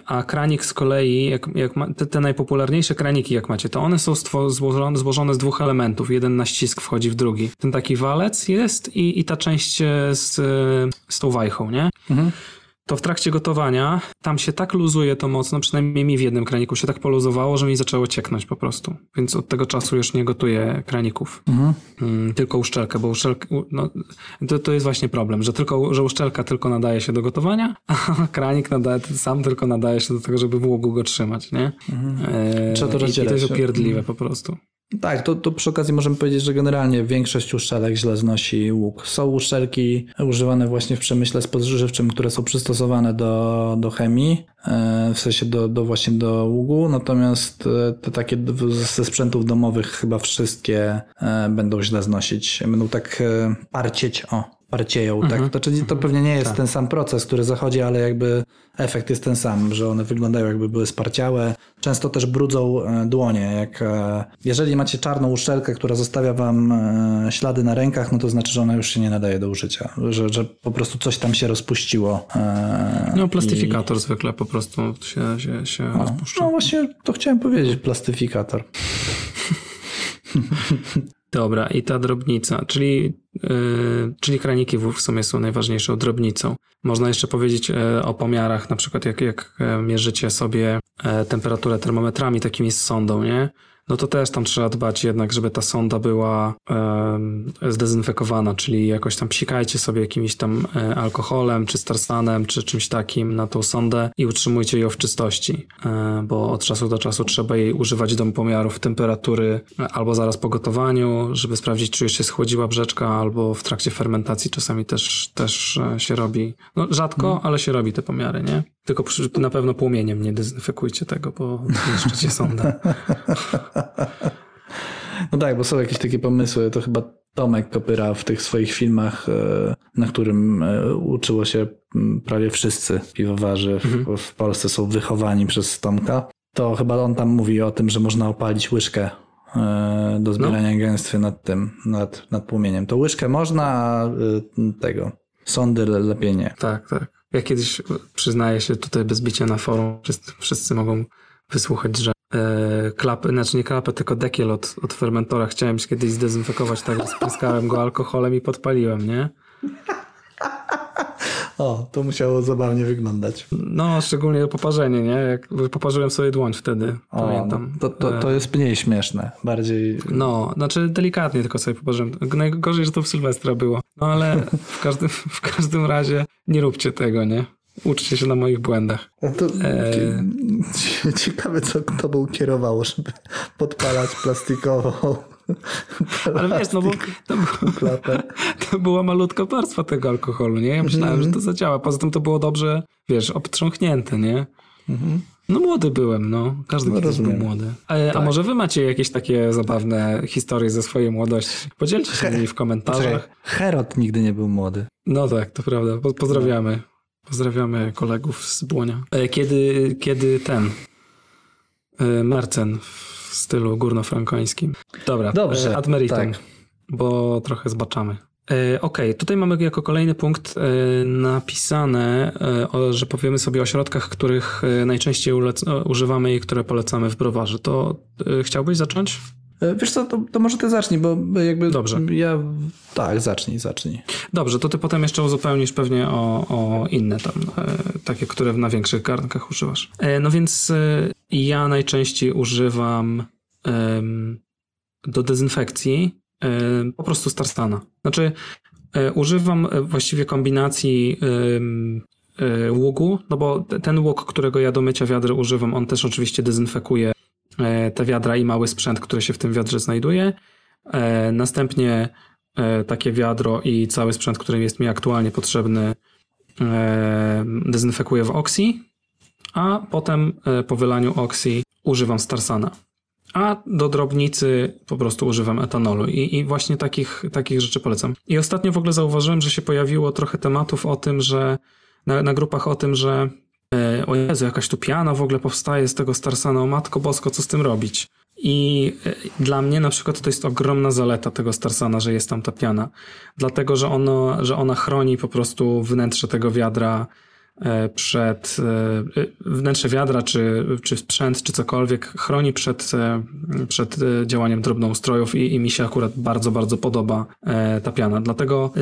[SPEAKER 1] a kranik z kolei, jak, jak ma, te, te, najpopularniejsze kraniki jak macie, to one są złożone, złożone z dwóch elementów. Jeden na ścisk wchodzi w drugi. Ten taki walec jest i, i ta część z, z tą wajchą, nie? Mhm to w trakcie gotowania tam się tak luzuje to mocno, przynajmniej mi w jednym kraniku się tak poluzowało, że mi zaczęło cieknąć po prostu. Więc od tego czasu już nie gotuję kraników. Mhm. Mm, tylko uszczelkę, bo uszczelka, no, to, to jest właśnie problem, że tylko, że uszczelka tylko nadaje się do gotowania, a kranik nadaje, sam tylko nadaje się do tego, żeby w łogu go trzymać, nie? Mhm. E, Trzeba to rozdzielać. I to jest upierdliwe mhm. po prostu.
[SPEAKER 2] Tak, to, to przy okazji możemy powiedzieć, że generalnie większość uszczelek źle znosi łuk. Są uszczelki używane właśnie w przemyśle spożywczym, które są przystosowane do, do chemii, e, w sensie do, do właśnie do ługu, natomiast e, te takie ze sprzętów domowych chyba wszystkie e, będą źle znosić. Będą tak parcieć, o, parcieją, tak? To, czyli to pewnie nie jest tak. ten sam proces, który zachodzi, ale jakby efekt jest ten sam, że one wyglądają jakby były sparciałe. Często też brudzą e, dłonie. Jak, e, jeżeli macie czarną uszczelkę, która zostawia wam e, ślady na rękach, no to znaczy, że ona już się nie nadaje do użycia, że, że po prostu coś tam się rozpuściło.
[SPEAKER 1] No plastyfikator i... zwykle po prostu się, się, się no, rozpuszcza.
[SPEAKER 2] No właśnie to chciałem powiedzieć, plastyfikator.
[SPEAKER 1] Dobra, i ta drobnica, czyli, yy, czyli kraniki w sumie są najważniejszą drobnicą. Można jeszcze powiedzieć yy, o pomiarach, na przykład jak, jak e, mierzycie sobie yy, temperaturę termometrami takimi z sondą, nie? No to też tam trzeba dbać jednak, żeby ta sonda była e, zdezynfekowana, czyli jakoś tam psikajcie sobie jakimś tam e, alkoholem, czy starsanem, czy czymś takim na tą sondę i utrzymujcie ją w czystości, e, bo od czasu do czasu trzeba jej używać do pomiarów temperatury e, albo zaraz po gotowaniu, żeby sprawdzić, czy już się schłodziła brzeczka, albo w trakcie fermentacji czasami też, też e, się robi, no rzadko, hmm. ale się robi te pomiary, nie? Tylko przy, na pewno płomieniem nie dezynfekujcie tego, bo niszczycie sondę.
[SPEAKER 2] No tak, bo są jakieś takie pomysły. To chyba Tomek Kopyra w tych swoich filmach, e, na którym e, uczyło się prawie wszyscy piwowarzy mhm. w, Polsce są wychowani przez Tomka. To chyba on tam mówi o tym, że można opalić łyżkę e, do zbierania no. gęstwy nad tym, nad, nad płomieniem. To łyżkę można, a tego sądy lepiej nie.
[SPEAKER 1] Tak, tak. Ja kiedyś przyznaję się tutaj bez bicia na forum, wszyscy, wszyscy mogą wysłuchać, że e, klapy, znaczy nie klapę, tylko dekiel od, od fermentora chciałem się kiedyś zdezynfekować, tak spryskałem go alkoholem i podpaliłem, nie?
[SPEAKER 2] O, to musiało zabawnie wyglądać.
[SPEAKER 1] No, szczególnie poparzenie, nie? Jak poparzyłem sobie dłoń wtedy, o, pamiętam.
[SPEAKER 2] To, to, to jest mniej śmieszne, bardziej...
[SPEAKER 1] No, znaczy delikatnie tylko sobie poparzyłem. Najgorzej, że to w Sylwestra było. No ale w każdym, w każdym razie nie róbcie tego, nie? Uczcie się na moich błędach.
[SPEAKER 2] To e... Ciekawe, co tobą kierowało, żeby podpalać plastikową
[SPEAKER 1] ale wiesz, no bo to, to była malutka warstwa tego alkoholu, nie? Ja myślałem, mm -hmm. że to zadziała. Poza tym to było dobrze, wiesz, obtrząchnięte, nie? Mm -hmm. No młody byłem, no. Każdy no, kiedyś był młody. A, tak. a, może wy macie jakieś takie zabawne historie ze swojej młodości? Podzielcie się nimi w komentarzach.
[SPEAKER 2] Herod nigdy nie był młody.
[SPEAKER 1] No tak, to prawda. Pozdrawiamy. Pozdrawiamy kolegów z Błonia. E, kiedy, kiedy ten e, Marcen w stylu górnofrankońskim. Dobra, Dobrze, ad meritem, tak. bo trochę zbaczamy. E, ok, tutaj mamy jako kolejny punkt e, napisane, e, że powiemy sobie o środkach, których najczęściej używamy i które polecamy w browarze. To chciałbyś zacząć?
[SPEAKER 2] Wiesz co, to, to, może ty zacznij, bo jakby Dobrze. ja... Tak, zacznij, zacznij.
[SPEAKER 1] Dobrze, to ty potem jeszcze uzupełnisz pewnie o, o inne tam, takie, które na większych garnkach używasz. No więc ja najczęściej używam do dezynfekcji po prostu Starstana. Znaczy, e, używam e, właściwie kombinacji e, ługu, no bo ten łuk, którego ja do mycia wiadry używam, on też oczywiście dezynfekuje te wiadra i mały sprzęt, który się w tym wiadrze znajduje. Następnie takie wiadro i cały sprzęt, który jest mi aktualnie potrzebny, dezynfekuję w Oxy, a potem po wylaniu Oxy używam Starsana. A do drobnicy po prostu używam etanolu i, i właśnie takich, takich rzeczy polecam. I ostatnio w ogóle zauważyłem, że się pojawiło trochę tematów o tym, że na, na grupach o tym, że e, o Jezu, jakaś tu piana w ogóle powstaje z tego Starsana, o Matko Bosko, co z tym robić? I dla mnie na przykład to jest ogromna zaleta tego Starsana, że jest tam ta piana. Dlatego, że, ono, że ona chroni po prostu wnętrze tego wiadra E, przed e, wnętrze wiadra, czy, czy sprzęt, czy cokolwiek chroni przed, e, przed działaniem drobnoustrojów i, i mi się akurat bardzo, bardzo podoba ta piana. Dlatego,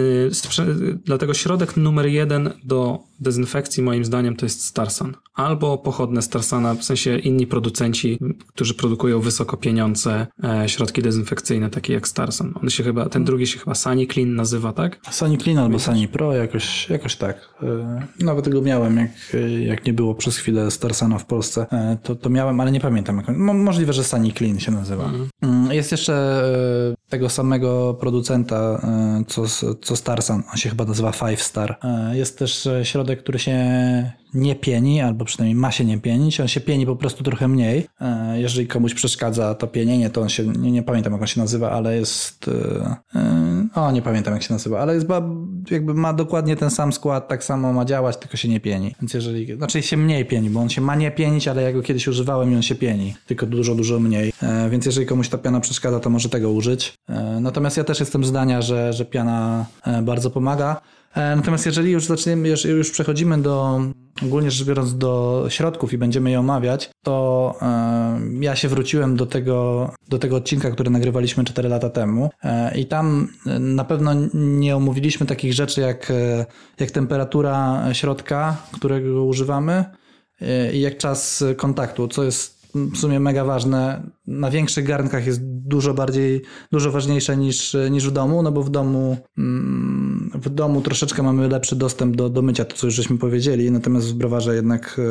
[SPEAKER 1] dlatego środek numer jeden do dezynfekcji moim zdaniem to jest Starsan. Albo pochodne Starsana, w sensie inni producenci, którzy produkują wysoko pieniądze środki dezynfekcyjne, takie jak Starsan. On się chyba, ten drugi się chyba Sunny Clean nazywa, tak?
[SPEAKER 2] Sunny Clean albo Sunny Pro, jakoś, jakoś tak. Nawet tego miałem, jak, jak nie było przez chwilę Starsana w Polsce, e, to, to miałem, ale nie pamiętam. Jak, możliwe, że Sunny Clean się nazywa. Mhm. Mm. Jest jeszcze e, tego samego producenta, e, co, co Starsan, on się chyba nazywa Five Star. Jest też środek, który się nie pieni, albo przynajmniej ma się nie pienić. On się pieni po prostu trochę mniej. Jeżeli komuś przeszkadza to pienienie, to on się, nie, nie pamiętam jak on się nazywa, ale jest, o nie pamiętam jak się nazywa, ale jest jakby ma dokładnie ten sam skład, tak samo ma działać, tylko się nie pieni. Więc jeżeli, znaczy się mniej pieni, bo on się ma nie pienić, ale ja go kiedyś używałem i on się pieni, tylko dużo, dużo mniej. E, więc jeżeli komuś ta piana przeszkadza, to może tego użyć. E, natomiast ja też jestem zdania, że, że piana e, bardzo pomaga. E, natomiast jeżeli już zaczniemy, już, przechodzimy do, ogólnie rzecz biorąc, do środków i będziemy je omawiać, to e, ja się wróciłem do tego, do tego odcinka, który nagrywaliśmy 4 lata temu. E, i tam na pewno nie omówiliśmy takich rzeczy jak, jak temperatura środka, którego używamy i jak czas kontaktu, co jest w sumie mega ważne. Na większych garnkach jest dużo bardziej, dużo ważniejsze niż, niż w domu, no bo w domu, mm, w domu troszeczkę mamy lepszy dostęp do, do mycia, to co już żeśmy powiedzieli, natomiast w browarze jednak,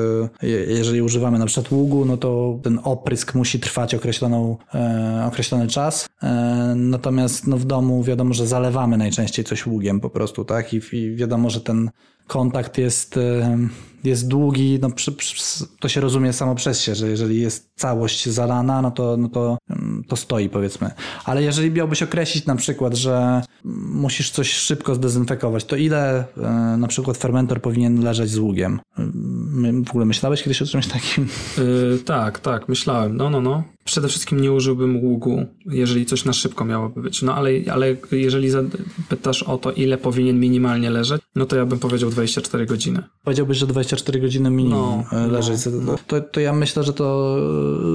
[SPEAKER 2] e, jeżeli używamy na przykład ługu, no to ten oprysk musi trwać określoną, e, określony czas, e, natomiast no w domu wiadomo, że zalewamy najczęściej coś ługiem po prostu, tak, i, i wiadomo, że ten kontakt jest jest długi, no przy, przy, to się rozumie samo przez się, że jeżeli jest całość zalana, no to, no to, mm, to stoi powiedzmy. Ale jeżeli miałbyś określić na przykład, że musisz coś szybko zdezynfekować, to ile e, na przykład fermentor powinien leżeć z ługiem? W ogóle myślałeś kiedyś o czymś takim?
[SPEAKER 1] Yy, tak, tak, myślałem. No, no, no. Przede wszystkim nie użyłbym ługu, jeżeli coś na szybko miałoby być. No ale, ale jeżeli pytasz o to, ile powinien minimalnie leżeć, no to ja bym powiedział 24 godziny.
[SPEAKER 2] Powiedziałbyś, że 24 godziny minimum no, leżeć. No, to, to ja myślę, że to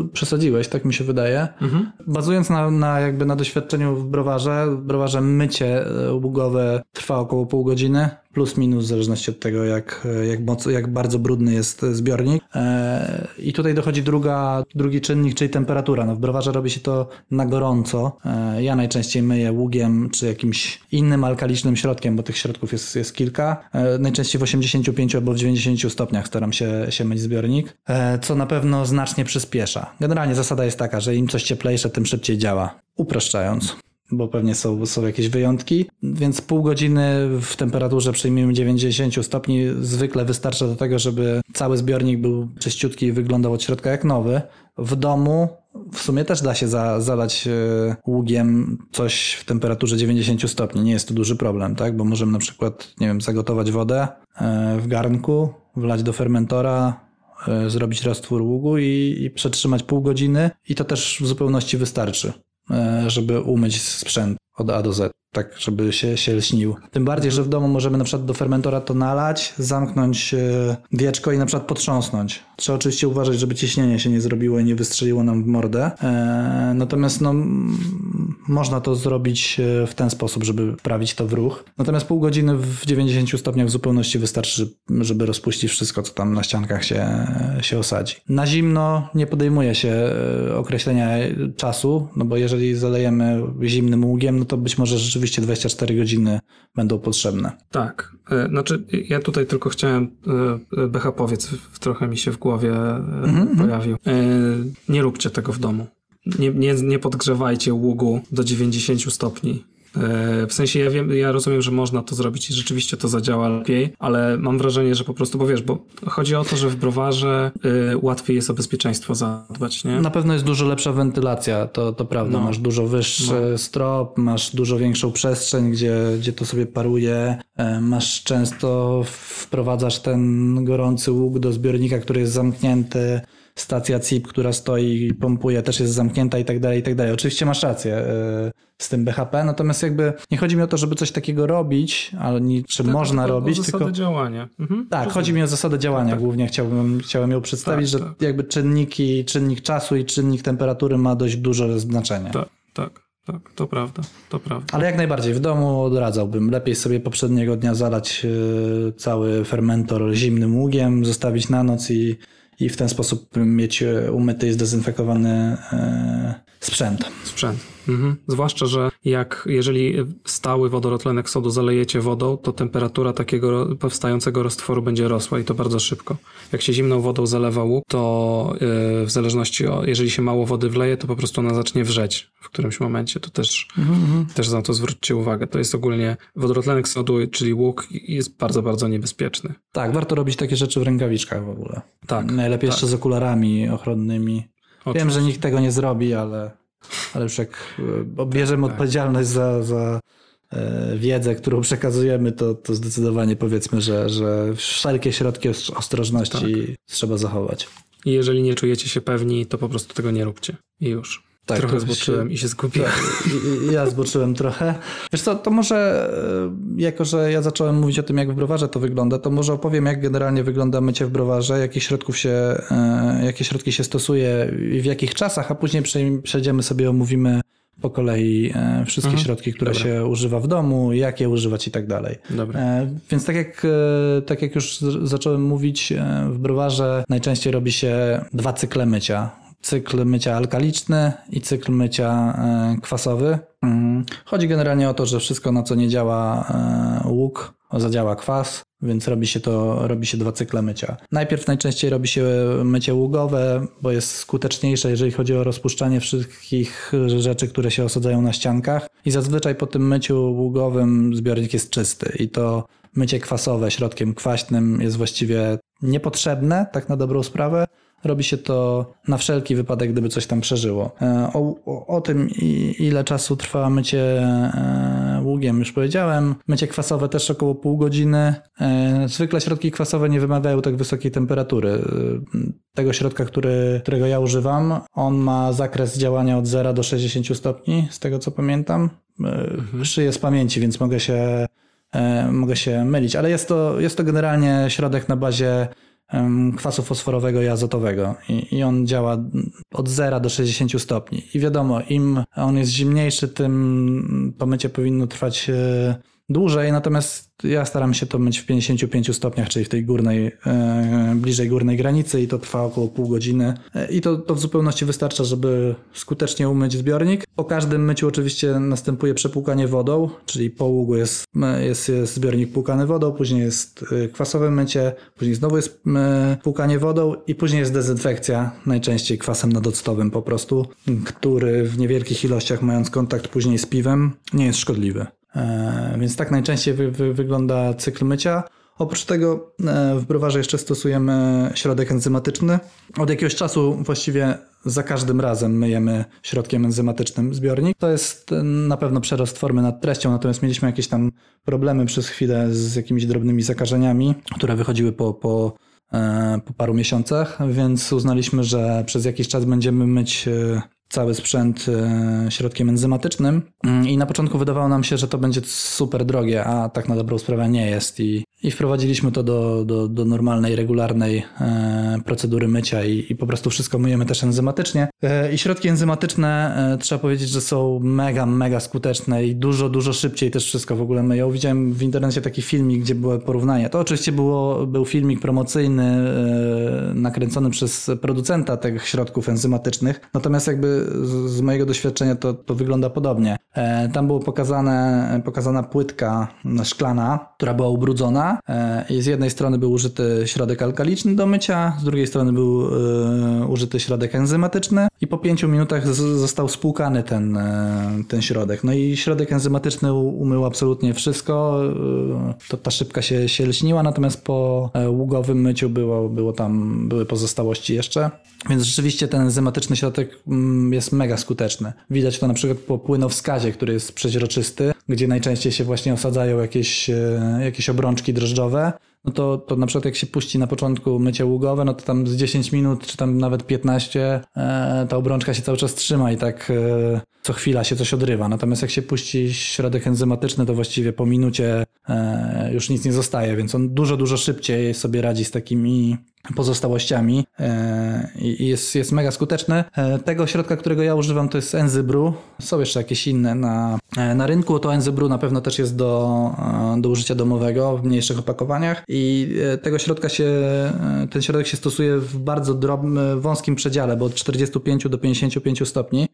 [SPEAKER 2] e, przesadziłeś, tak mi się wydaje. Mhm. Bazując na, na jakby na doświadczeniu w browarze, w browarze mycie e, ługowe trwa około pół godziny plus minus w zależności od tego, jak, jak, moc, jak bardzo brudny jest zbiornik. E, I tutaj dochodzi druga, drugi czynnik, czyli temperatura. No w browarze robi się to na gorąco. E, ja najczęściej myję ługiem czy jakimś innym alkalicznym środkiem, bo tych środków jest, jest kilka. E, najczęściej w 85 albo w 90 stopniach staram się, się myć zbiornik, co na pewno znacznie przyspiesza. Generalnie zasada jest taka, że im coś cieplejsze, tym szybciej działa. Upraszczając bo pewnie są, są jakieś wyjątki, więc pół godziny w temperaturze przyjmijmy 90 stopni zwykle wystarcza do tego, żeby cały zbiornik był czyściutki i wyglądał od środka jak nowy. W domu w sumie też da się za, zalać e, ługiem coś w temperaturze 90 stopni. Nie jest to duży problem, tak? Bo możemy na przykład, nie wiem, zagotować wodę e, w garnku, wlać do fermentora, e, zrobić roztwór ługu i, i przetrzymać pół godziny i to też w zupełności wystarczy. E, żeby umyć sprzęt od A do Z tak żeby się, się lśnił. Tym bardziej, że w domu możemy na przykład do fermentora to nalać, zamknąć e, wieczko i na przykład potrząsnąć. Trzeba oczywiście uważać, żeby ciśnienie się nie zrobiło i nie wystrzeliło nam w mordę. E, natomiast no, można to zrobić e, w ten sposób, żeby wprawić to w ruch. Natomiast pół godziny w 90 stopniach w zupełności wystarczy, żeby rozpuścić wszystko, co tam na ściankach się, się osadzi. Na zimno nie podejmuje się określenia czasu, no bo jeżeli zalejemy zimnym ługiem, no to być może rzeczywiście rzeczywiście 24 godziny będą potrzebne.
[SPEAKER 1] Tak. E, znaczy, ja tutaj tylko chciałem, e, Becha powiedz, trochę mi się w głowie mm -hmm. pojawił. Nie róbcie tego w domu. Nie, nie, nie podgrzewajcie ługu do 90 stopni. E, w sensie ja wiem, ja rozumiem, że można to zrobić i rzeczywiście to zadziała lepiej, ale mam wrażenie, że po prostu, bo wiesz, bo chodzi o to, że w browarze y, łatwiej jest o bezpieczeństwo zadbać, nie?
[SPEAKER 2] Na pewno jest dużo lepsza wentylacja, to, to prawda. No. Masz dużo wyższy no. strop, masz dużo większą przestrzeń, gdzie, gdzie to sobie paruje. E, masz często, wprowadzasz ten gorący łuk do zbiornika, który jest zamknięty stacja CIP, która stoi i pompuje, też jest zamknięta i tak dalej, i tak dalej. Oczywiście masz rację e, z tym BHP, natomiast jakby nie chodzi mi o to, żeby coś takiego robić, ale nie, czy
[SPEAKER 1] tak,
[SPEAKER 2] można
[SPEAKER 1] o,
[SPEAKER 2] robić,
[SPEAKER 1] o
[SPEAKER 2] tylko...
[SPEAKER 1] działania.
[SPEAKER 2] Mhm, tak, rozumiem. chodzi mi o zasadę działania tak, tak. głównie, chciałbym, chciałem ją przedstawić, tak, że tak. jakby czynniki, czynnik czasu i czynnik temperatury ma dość duże znaczenie.
[SPEAKER 1] Tak, tak. Tak, to prawda, to prawda.
[SPEAKER 2] Ale jak najbardziej, w domu odradzałbym. Lepiej sobie poprzedniego dnia zalać e, cały fermentor zimnym ługiem, zostawić na noc i, i w ten sposób mieć e, umyty i zdezynfekowany e, sprzęt.
[SPEAKER 1] Sprzęt. Mhm. Zwłaszcza, że jak jeżeli stały wodorotlenek sodu zalejecie wodą, to temperatura takiego powstającego roztworu będzie rosła i to bardzo szybko. Jak się zimną wodą zalewa łuk, to yy, w zależności o, jeżeli się mało wody wleje, to po prostu ona zacznie wrzeć w którymś momencie. To też, mhm. też na to zwróćcie uwagę. To jest ogólnie wodorotlenek sodu, czyli łuk jest bardzo, bardzo niebezpieczny.
[SPEAKER 2] Tak, warto robić takie rzeczy w rękawiczkach w ogóle. Tak. Najlepiej tak. jeszcze z okularami ochronnymi. Oczywiście. Wiem, że nikt tego nie zrobi, ale ale już jak e, bierzemy tak. odpowiedzialność za, za e, wiedzę, którą przekazujemy, to, to zdecydowanie powiedzmy, że, że wszelkie środki ostrożności tak. trzeba zachować.
[SPEAKER 1] I jeżeli nie czujecie się pewni, to po prostu tego nie róbcie. I już. Tak, trochę zboczyłem się, i się zgubiłem. Tak,
[SPEAKER 2] ja zboczyłem trochę. Wiesz co, to może, e, jako że ja zacząłem mówić o tym, jak w browarze to wygląda, to może opowiem, jak generalnie wygląda mycie w browarze, jakie środków się, e, jakie środki się stosuje i w jakich czasach, a później przejdziemy sobie, omówimy po kolei e, wszystkie mhm. środki, które Dobra. się używa w domu, jak je używać i tak dalej. Dobra. Więc tak jak, tak jak już zacząłem mówić, w browarze najczęściej robi się dwa cykle mycia cykl mycia alkaliczny i cykl mycia e, kwasowy. Mhm. Chodzi generalnie o to, że wszystko na co nie działa e, łuk, zadziała kwas, więc robi się to, robi się dwa cykle mycia. Najpierw najczęściej robi się mycie ługowe, bo jest skuteczniejsze, jeżeli chodzi o rozpuszczanie wszystkich rzeczy, które się osadzają na ściankach i zazwyczaj po tym myciu ługowym zbiornik jest czysty i to mycie kwasowe środkiem kwaśnym jest właściwie niepotrzebne, tak na dobrą sprawę, Robi się to na wszelki wypadek, gdyby coś tam przeżyło. E, o, o, o tym, ile czasu trwa mycie e, ługiem, już powiedziałem. Mycie kwasowe też około pół godziny. E, zwykle środki kwasowe nie wymagają tak wysokiej temperatury. Tego środka, który, którego ja używam, on ma zakres działania od 0 do 60 stopni, z tego co pamiętam. Mhm. Szyję z pamięci, więc mogę się, mogę się mylić, ale jest to, jest to generalnie środek na bazie kwasu fosforowego i azotowego I, i on działa od 0 do 60 stopni. I wiadomo, im on jest zimniejszy, tym to mycie powinno trwać e, dłużej, natomiast ja staram się to myć w 55 stopniach, czyli w tej górnej, e, bliżej górnej granicy i to trwa około pół godziny. E, I to, to w zupełności wystarcza, żeby skutecznie umyć zbiornik. Po każdym myciu oczywiście następuje przepłukanie wodą, czyli po ługu jest, jest, jest zbiornik płukany wodą, później jest e, kwasowe mycie, później znowu jest płukanie wodą i później jest dezynfekcja, najczęściej kwasem nadoctowym po prostu, który w niewielkich ilościach mając kontakt później z piwem nie jest szkodliwy. E, więc tak najczęściej wy, wy, wygląda cykl mycia. Oprócz tego e, w browarze jeszcze stosujemy środek enzymatyczny. Od jakiegoś czasu właściwie za każdym razem myjemy środkiem enzymatycznym zbiornik. To jest e, na pewno przerost formy nad treścią, natomiast mieliśmy jakieś tam problemy przez chwilę z jakimiś drobnymi zakażeniami, które wychodziły po, po, po paru miesiącach, więc uznaliśmy, że przez jakiś czas będziemy myć cały sprzęt e, środkiem enzymatycznym. Mm, i na początku wydawało nam się, że to będzie super drogie, a tak na dobrą sprawę nie jest i i wprowadziliśmy to do, do, do normalnej, regularnej e, procedury mycia i, i, po prostu wszystko myjemy też enzymatycznie. E, I środki enzymatyczne e, trzeba powiedzieć, że są mega, mega skuteczne i dużo, dużo szybciej też wszystko w ogóle myją. Widziałem w internecie taki filmik, gdzie było porównanie. To oczywiście było, był filmik promocyjny nakręcony przez producenta tych środków enzymatycznych, natomiast jakby z, mojego doświadczenia to, to wygląda podobnie. Tam było pokazane, pokazana płytka szklana, która była ubrudzona E, i z jednej strony był użyty środek alkaliczny do mycia, z drugiej strony był e, użyty środek enzymatyczny i po pięciu minutach został spłukany ten, e, ten środek. No i środek enzymatyczny umył absolutnie wszystko, to ta szybka się, się lśniła, natomiast po ługowym myciu było, było tam, były pozostałości jeszcze. Więc rzeczywiście ten enzymatyczny środek mm, jest mega skuteczny. Widać to na przykład po płynowskazie, który jest przeźroczysty, gdzie najczęściej się właśnie osadzają jakieś, jakieś obrączki drożdżowe. no to, to na przykład jak się puści na początku mycie ługowe, no to tam z 10 minut, czy tam nawet 15, e, ta obrączka się cały czas trzyma i tak e, co chwila się coś odrywa. Natomiast jak się puści środek enzymatyczny, to właściwie po minucie e, już nic nie zostaje, więc on dużo, dużo szybciej sobie radzi z takimi pozostałościami e, i jest, jest mega skuteczny. E, tego środka, którego ja używam, to jest Enzybru. Są jeszcze jakieś inne na, e, na rynku. To Enzybru na pewno też jest do, do użycia domowego w mniejszych opakowaniach i tego środka się, ten środek się stosuje w bardzo drobnym, wąskim przedziale, bo od 45 do 55 stopni.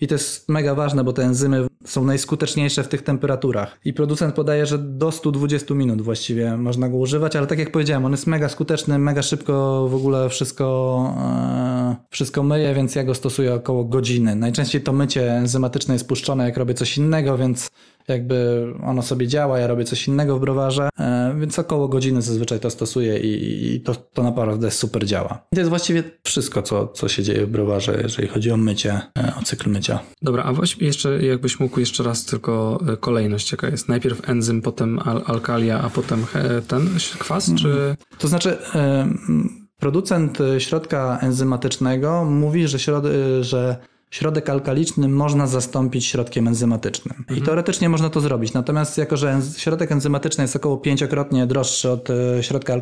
[SPEAKER 2] I to jest mega ważne, bo te enzymy są najskuteczniejsze w tych temperaturach. I producent podaje, że do 120 minut właściwie można go używać, ale tak jak powiedziałem, on jest mega skuteczny, mega szybko w ogóle wszystko, e, wszystko myje, więc ja go stosuję około godziny. Najczęściej to mycie enzymatyczne jest puszczone, jak robię coś innego, więc jakby ono sobie działa, ja robię coś innego w browarze, e, więc około godziny zazwyczaj to stosuję i, i to, to naprawdę super działa. I to jest właściwie wszystko, co, co się dzieje w browarze, jeżeli chodzi o mycie, e, o cykl mycia.
[SPEAKER 1] Dobra, a właściwie jeszcze jakbyś mógł jeszcze raz tylko e, kolejność jaka jest. Najpierw enzym, potem al alkalia, a potem ten kwas, czy...
[SPEAKER 2] To znaczy... Producent środka enzymatycznego mówi, że, środ że środek alkaliczny można zastąpić środkiem enzymatycznym. Mhm. I teoretycznie można to zrobić. Natomiast jako, że środek enzymatyczny jest około pięciokrotnie droższy od e, środka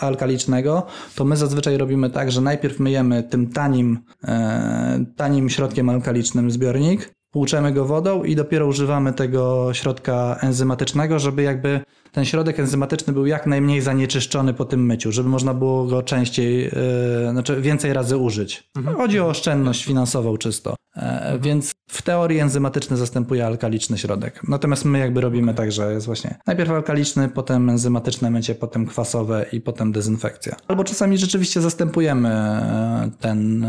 [SPEAKER 2] alkalicznego, to my zazwyczaj robimy tak, że najpierw myjemy tym tanim, e, tanim środkiem alkalicznym zbiornik, płuczemy go wodą i dopiero używamy tego środka enzymatycznego, żeby jakby ten środek enzymatyczny był jak najmniej zanieczyszczony po tym myciu, żeby można było go częściej, yy, znaczy więcej razy użyć. Mhm. Chodzi o oszczędność finansową czysto. E, więc w teorii enzymatyczny zastępuje alkaliczny środek. Natomiast my jakby robimy tak, że jest właśnie najpierw alkaliczny, potem enzymatyczne mycie, potem kwasowe i potem dezynfekcja. Albo czasami rzeczywiście zastępujemy e, ten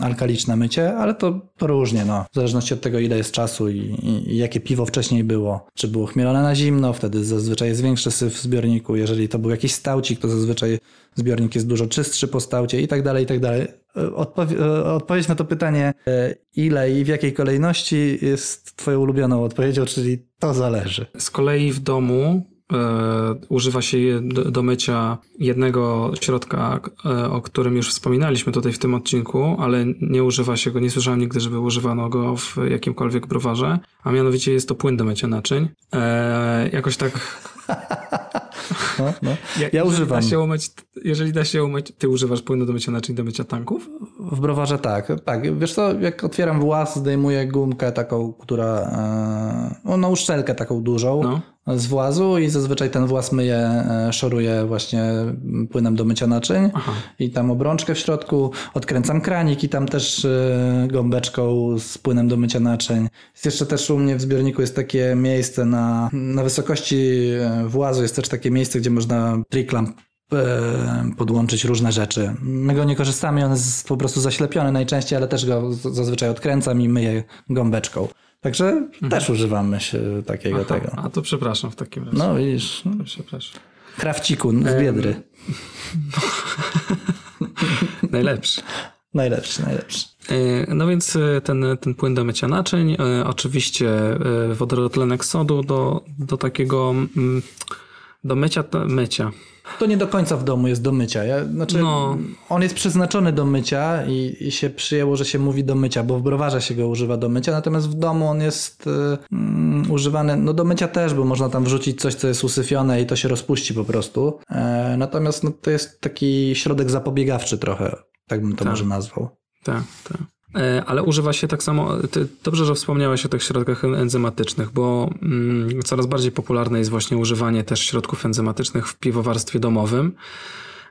[SPEAKER 2] alkaliczne mycie, ale to, różnie, no. W zależności od tego, ile jest czasu i, i, i, jakie piwo wcześniej było. Czy było chmielone na zimno, wtedy zazwyczaj jest większy syf w zbiorniku. Jeżeli to był jakiś stałcik, to zazwyczaj zbiornik jest dużo czystszy po stałcie i tak dalej, i tak dalej. Odpowie odpowiedź na to pytanie, e, ile i w jakiej kolejności jest twoją ulubioną odpowiedzią, czyli to zależy.
[SPEAKER 1] Z kolei w domu E, używa się do, do, mycia jednego środka, e, o którym już wspominaliśmy tutaj w tym odcinku, ale nie używa się go, nie słyszałem nigdy, żeby używano go w jakimkolwiek browarze, a mianowicie jest to płyn do mycia naczyń. E, jakoś tak
[SPEAKER 2] no, no. Ja, ja używam.
[SPEAKER 1] Da się umyć, jeżeli da się umyć, ty używasz płynu do mycia naczyń, do mycia tanków?
[SPEAKER 2] W browarze tak. Tak, wiesz co, jak otwieram włas, zdejmuję gumkę taką, która, e, no uszczelkę taką dużą no. z włazu i zazwyczaj ten włas myję, e, szoruję właśnie płynem do mycia naczyń Aha. i tam obrączkę w środku, odkręcam kranik i tam też e, gąbeczką z płynem do mycia naczyń. Jest jeszcze też u mnie w zbiorniku jest takie miejsce na, na wysokości włazu, jest też takie miejsce, gdzie można triklamp e, podłączyć różne rzeczy. My go nie korzystamy, on jest po prostu zaślepiony najczęściej, ale też go zazwyczaj odkręcam i myję gąbeczką. Także mhm. też używamy się takiego Aha, tego.
[SPEAKER 1] A to przepraszam w takim razie.
[SPEAKER 2] No widzisz. To przepraszam. Krawciku z Biedry.
[SPEAKER 1] najlepszy.
[SPEAKER 2] Najlepszy, najlepszy.
[SPEAKER 1] E, no więc e, ten, ten płyn do mycia naczyń, oczywiście wodorotlenek sodu do, do takiego mm, do mycia, to mycia.
[SPEAKER 2] To nie do końca w domu jest do mycia. Ja, znaczy, no. On jest przeznaczony do mycia i, i, się przyjęło, że się mówi do mycia, bo w browarze się go używa do mycia, natomiast w domu on jest y, używany no do mycia też, bo można tam wrzucić coś, co jest usyfione i to się rozpuści po prostu. E, natomiast no, to jest taki środek zapobiegawczy trochę, tak bym to tak. może nazwał.
[SPEAKER 1] Tak, tak. E, ale używa się tak samo, dobrze, że wspomniałeś o tych środkach enzymatycznych, bo mm, coraz bardziej popularne jest właśnie używanie też środków enzymatycznych w piwowarstwie domowym.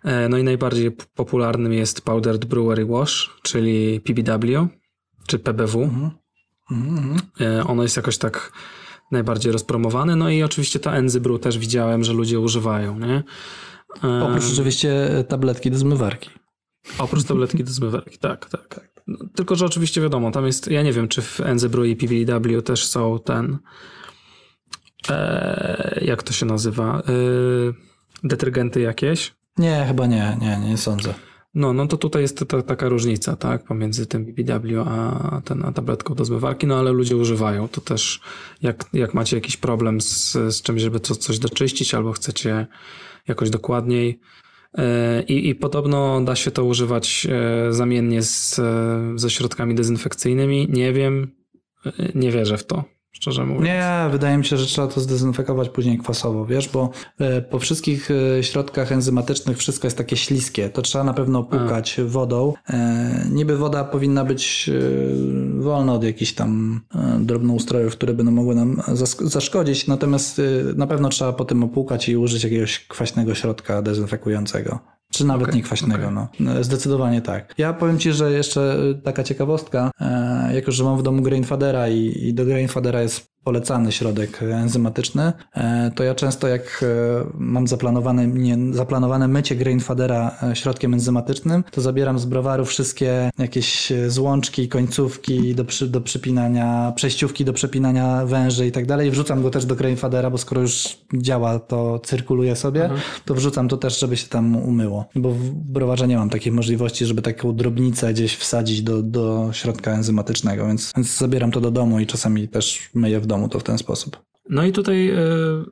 [SPEAKER 1] E, no i najbardziej popularnym jest Powdered Brewery Wash, czyli PBW, czy PBW. Mhm. Mhm. E, ono jest jakoś tak najbardziej rozpromowane. No i oczywiście ta Enzybrew też widziałem, że ludzie używają, nie?
[SPEAKER 2] Oprócz oczywiście tabletki do zmywarki.
[SPEAKER 1] Oprócz tabletki do zmywarki, tak, tak. tak. No, tylko, że oczywiście wiadomo, tam jest, ja nie wiem, czy w NZBRU i PVW też są ten, e, jak to się nazywa, e, detergenty jakieś?
[SPEAKER 2] Nie, chyba nie, nie, nie sądzę.
[SPEAKER 1] No, no to tutaj jest ta, taka różnica, tak, pomiędzy tym BBW a, ten, a tabletką do zmywarki, no ale ludzie używają. To też, jak, jak macie jakiś problem z, z czymś, żeby to, coś doczyścić, albo chcecie jakoś dokładniej. E, I, I podobno da się to używać e, zamiennie z, ze środkami dezynfekcyjnymi. Nie wiem, e, nie wierzę w to szczerze mówiąc.
[SPEAKER 2] Nie, wydaje mi się, że trzeba to zdezynfekować później kwasowo, wiesz, bo e, po wszystkich e, środkach enzymatycznych wszystko jest takie śliskie. To trzeba na pewno płukać A. wodą. E, niby woda powinna być wolna od jakichś tam drobnoustrojów, które będą mogły nam zaszkodzić, natomiast na pewno trzeba po tym opłukać i użyć jakiegoś kwaśnego środka dezynfekującego. Czy nawet okay, nie kwaśnego, okay. no. Zdecydowanie tak. Ja powiem Ci, że jeszcze taka ciekawostka, jako że mam w domu Grainfadera i, i do Grainfadera jest polecany środek enzymatyczny, e, to ja często jak e, mam zaplanowane, nie, zaplanowane mycie grainfadera e, środkiem enzymatycznym, to zabieram z browaru wszystkie jakieś złączki, końcówki do, przy, do przypinania, przejściówki do przepinania węży i tak dalej. Wrzucam go też do grainfadera, bo skoro już działa, to cyrkuluje sobie, mhm. to wrzucam to też, żeby się tam umyło. Bo w browarze nie mam takiej możliwości, żeby taką drobnicę gdzieś wsadzić do, do środka enzymatycznego, więc, więc zabieram to do domu i czasami też myję w domu to w ten sposób.
[SPEAKER 1] No i tutaj e,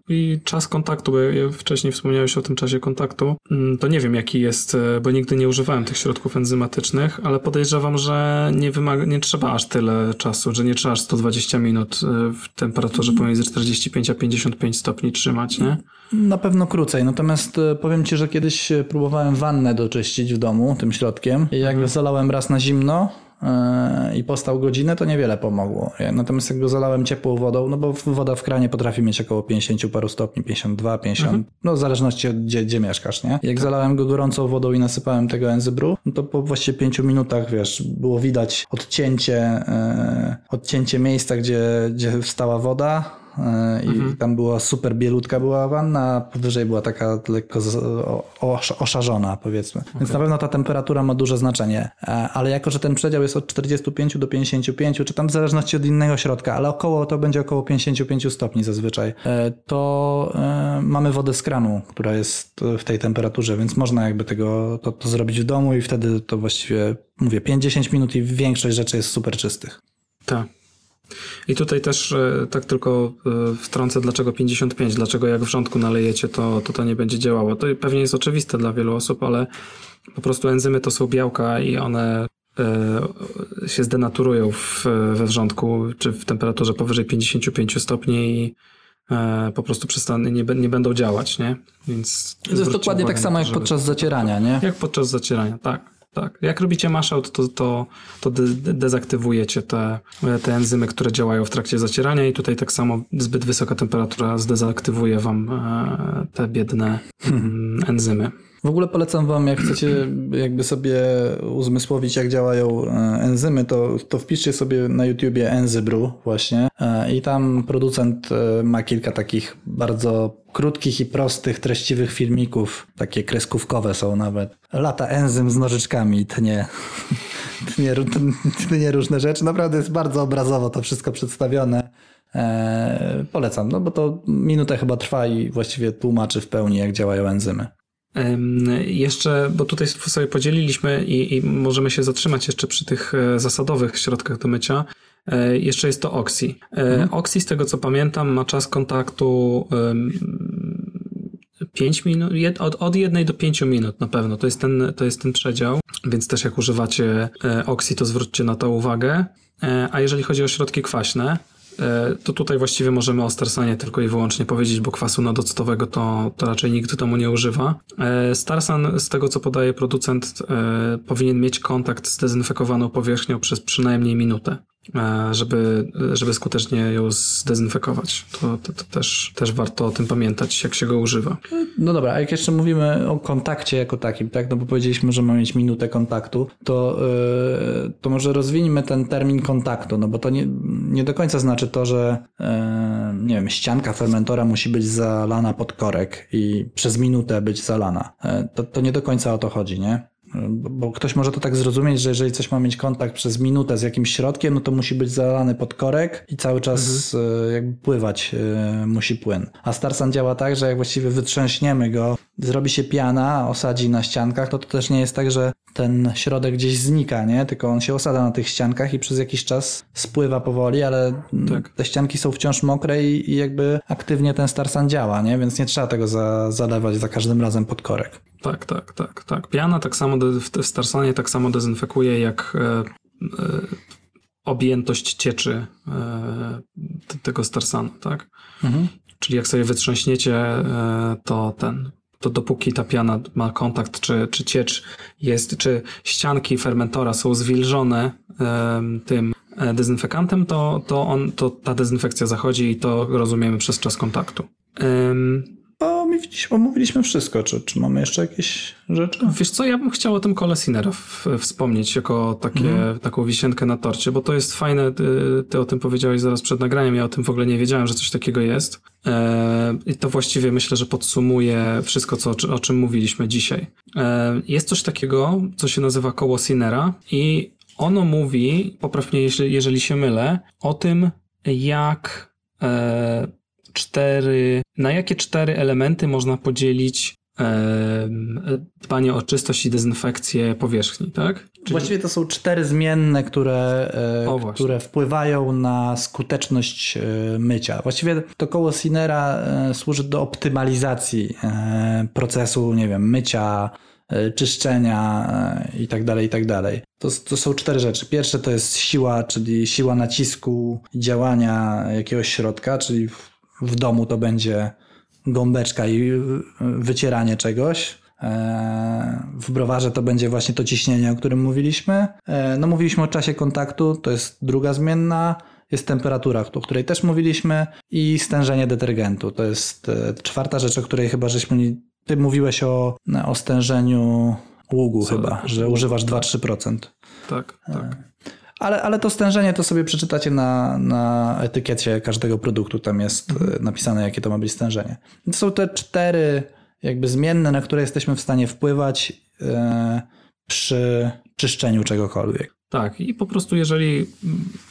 [SPEAKER 1] i czas kontaktu, bo wcześniej wspomniałeś o tym czasie kontaktu, mm, to nie wiem jaki jest, e, bo nigdy nie używałem tych środków enzymatycznych, ale podejrzewam, że nie, wymaga, nie trzeba aż tyle czasu, że nie trzeba aż 120 minut e, w temperaturze pomiędzy 45 a 55 stopni trzymać, nie?
[SPEAKER 2] Na pewno krócej, natomiast powiem Ci, że kiedyś próbowałem wannę doczyścić w domu tym środkiem i jak mhm. zalałem raz na zimno, i postał godzinę, to niewiele pomogło. Natomiast jak go zalałem ciepłą wodą, no bo woda w kranie potrafi mieć około 50 paru stopni, 52, 50, mhm. no w zależności od gdzie, gdzie mieszkasz, nie? Jak tak. zalałem go gorącą wodą i nasypałem tego enzybru, no to po właściwie 5 minutach, wiesz, było widać odcięcie, e, odcięcie miejsca, gdzie, gdzie wstała woda, E, i mhm. tam była super bielutka była wanna, a powyżej była taka lekko oszarzona powiedzmy. Okay. Więc na pewno ta temperatura ma duże znaczenie. E, ale jako, że ten przedział jest od 45 do 55, czy tam w zależności od innego środka, ale około to będzie około 55 stopni zazwyczaj, e, to mamy wodę z kranu, która jest w tej temperaturze, więc można jakby tego to, to zrobić w domu i wtedy to właściwie mówię 5-10 minut i większość rzeczy jest super czystych.
[SPEAKER 1] Tak. I tutaj też e, tak tylko e, wtrącę, dlaczego 55, dlaczego jak w rządku nalejecie, to, to to nie będzie działało. To pewnie jest oczywiste dla wielu osób, ale po prostu enzymy to są białka i one e, się zdenaturują w, we wrzątku, czy w temperaturze powyżej 55 stopni i po prostu przestaną, nie, nie będą działać, nie?
[SPEAKER 2] Więc to jest dokładnie tak samo jak podczas zacierania, nie?
[SPEAKER 1] Jak podczas zacierania, tak tak. Jak robicie mashout, to, to, to de dezaktywujecie te, te enzymy, które działają w trakcie zacierania i tutaj tak samo zbyt wysoka temperatura zdezaktywuje wam e, te biedne hmm. enzymy.
[SPEAKER 2] W ogóle polecam wam, jak chcecie jakby sobie uzmysłowić, jak działają e, enzymy, to, to wpiszcie sobie na YouTubie Enzybru właśnie e, i tam producent ma kilka takich bardzo krótkich i prostych, treściwych filmików, takie kreskówkowe są nawet. Lata enzym z nożyczkami, tnie, tnie, tnie różne rzeczy. Naprawdę jest bardzo obrazowo to wszystko przedstawione. polecam, no bo to minutę chyba trwa i właściwie tłumaczy w pełni, jak działają enzymy.
[SPEAKER 1] Jeszcze, bo tutaj sobie podzieliliśmy i, i, możemy się zatrzymać jeszcze przy tych e, zasadowych środkach do mycia. E, jeszcze jest to Oxy. E, mhm. Oxy, z tego co pamiętam, ma czas kontaktu 5 minut, od, od jednej do 5 minut na pewno. To jest, ten, to jest ten przedział, więc też jak używacie Oxy, to zwróćcie na to uwagę. A jeżeli chodzi o środki kwaśne, E, to tutaj właściwie możemy o Starsanie tylko i wyłącznie powiedzieć, bo kwasu nadoctowego to, to raczej nikt temu nie używa. E, Starsan, z tego co podaje producent, e, powinien mieć kontakt z dezynfekowaną powierzchnią przez przynajmniej minutę. E, żeby, żeby skutecznie ją zdezynfekować. To, to, to, też, też warto o tym pamiętać, jak się go używa.
[SPEAKER 2] No dobra, a jak jeszcze mówimy o kontakcie jako takim, tak? No bo powiedzieliśmy, że mamy mieć minutę kontaktu, to, yy, to może rozwiniemy ten termin kontaktu, no bo to nie, nie do końca znaczy to, że yy, nie wiem, ścianka fermentora musi być zalana pod korek i przez minutę być zalana. Yy, to, to nie do końca o to chodzi, nie? Bo ktoś może to tak zrozumieć, że jeżeli coś ma mieć kontakt przez minutę z jakimś środkiem, no to musi być zalany pod korek i cały czas mhm. E, jakby pływać e, musi płyn. A Starsan działa tak, że jak właściwie wytrzęśniemy go, zrobi się piana, osadzi na ściankach, to to też nie jest tak, że ten środek gdzieś znika, nie? Tylko on się osada na tych ściankach i przez jakiś czas spływa powoli, ale tak. te ścianki są wciąż mokre i, i, jakby aktywnie ten starsan działa, nie? Więc nie trzeba tego za, zalewać za każdym razem pod korek.
[SPEAKER 1] Tak, tak, tak, tak. Piana tak samo w starsanie tak samo dezynfekuje jak e, e, objętość cieczy e, tego starsanu, tak? Mhm. Czyli jak sobie wytrząśniecie, e, to ten, to dopóki ta piana ma kontakt, czy, czy ciecz jest, czy ścianki fermentora są zwilżone tym e, dezynfekantem, to, to, on, to ta dezynfekcja zachodzi i to rozumiemy przez czas kontaktu.
[SPEAKER 2] Omówiliśmy wszystko. Czy, czy mamy jeszcze jakieś rzeczy?
[SPEAKER 1] Wiesz co, ja bym chciał o tym kole Sinera wspomnieć jako takie, mm. taką wisienkę na torcie, bo to jest fajne. Ty, ty, o tym powiedziałeś zaraz przed nagraniem. Ja o tym w ogóle nie wiedziałem, że coś takiego jest. E, I to właściwie myślę, że podsumuje wszystko, co, o czym mówiliśmy dzisiaj. E, jest coś takiego, co się nazywa koło Sinera i ono mówi, poprawnie jeżeli, jeżeli się mylę, o tym, jak e, cztery, na jakie cztery elementy można podzielić e, dbanie o czystość i dezynfekcję powierzchni, tak?
[SPEAKER 2] Czyli... Właściwie to są cztery zmienne, które, e, o, które wpływają na skuteczność e, mycia. Właściwie to koło Sinera e, służy do optymalizacji procesu, nie wiem, mycia, czyszczenia i tak dalej, i tak dalej. To, to są cztery rzeczy. Pierwsze to jest siła, czyli siła nacisku działania jakiegoś środka, czyli w domu to będzie gąbeczka i wycieranie czegoś. E, w browarze to będzie właśnie to ciśnienie, o którym mówiliśmy. E, no mówiliśmy o czasie kontaktu, to jest druga zmienna. Jest temperatura, o której też mówiliśmy i stężenie detergentu. To jest e, czwarta rzecz, o której chyba żeśmy... Ty mówiłeś o, o stężeniu ługu Co? chyba, że używasz 2-3%.
[SPEAKER 1] Tak, tak.
[SPEAKER 2] Ale, ale to stężenie to sobie przeczytacie na, na etykiecie każdego produktu. Tam jest mhm. E, napisane, jakie to ma być stężenie. To są te cztery jakby zmienne, na które jesteśmy w stanie wpływać e, przy czyszczeniu czegokolwiek.
[SPEAKER 1] Tak, i po prostu jeżeli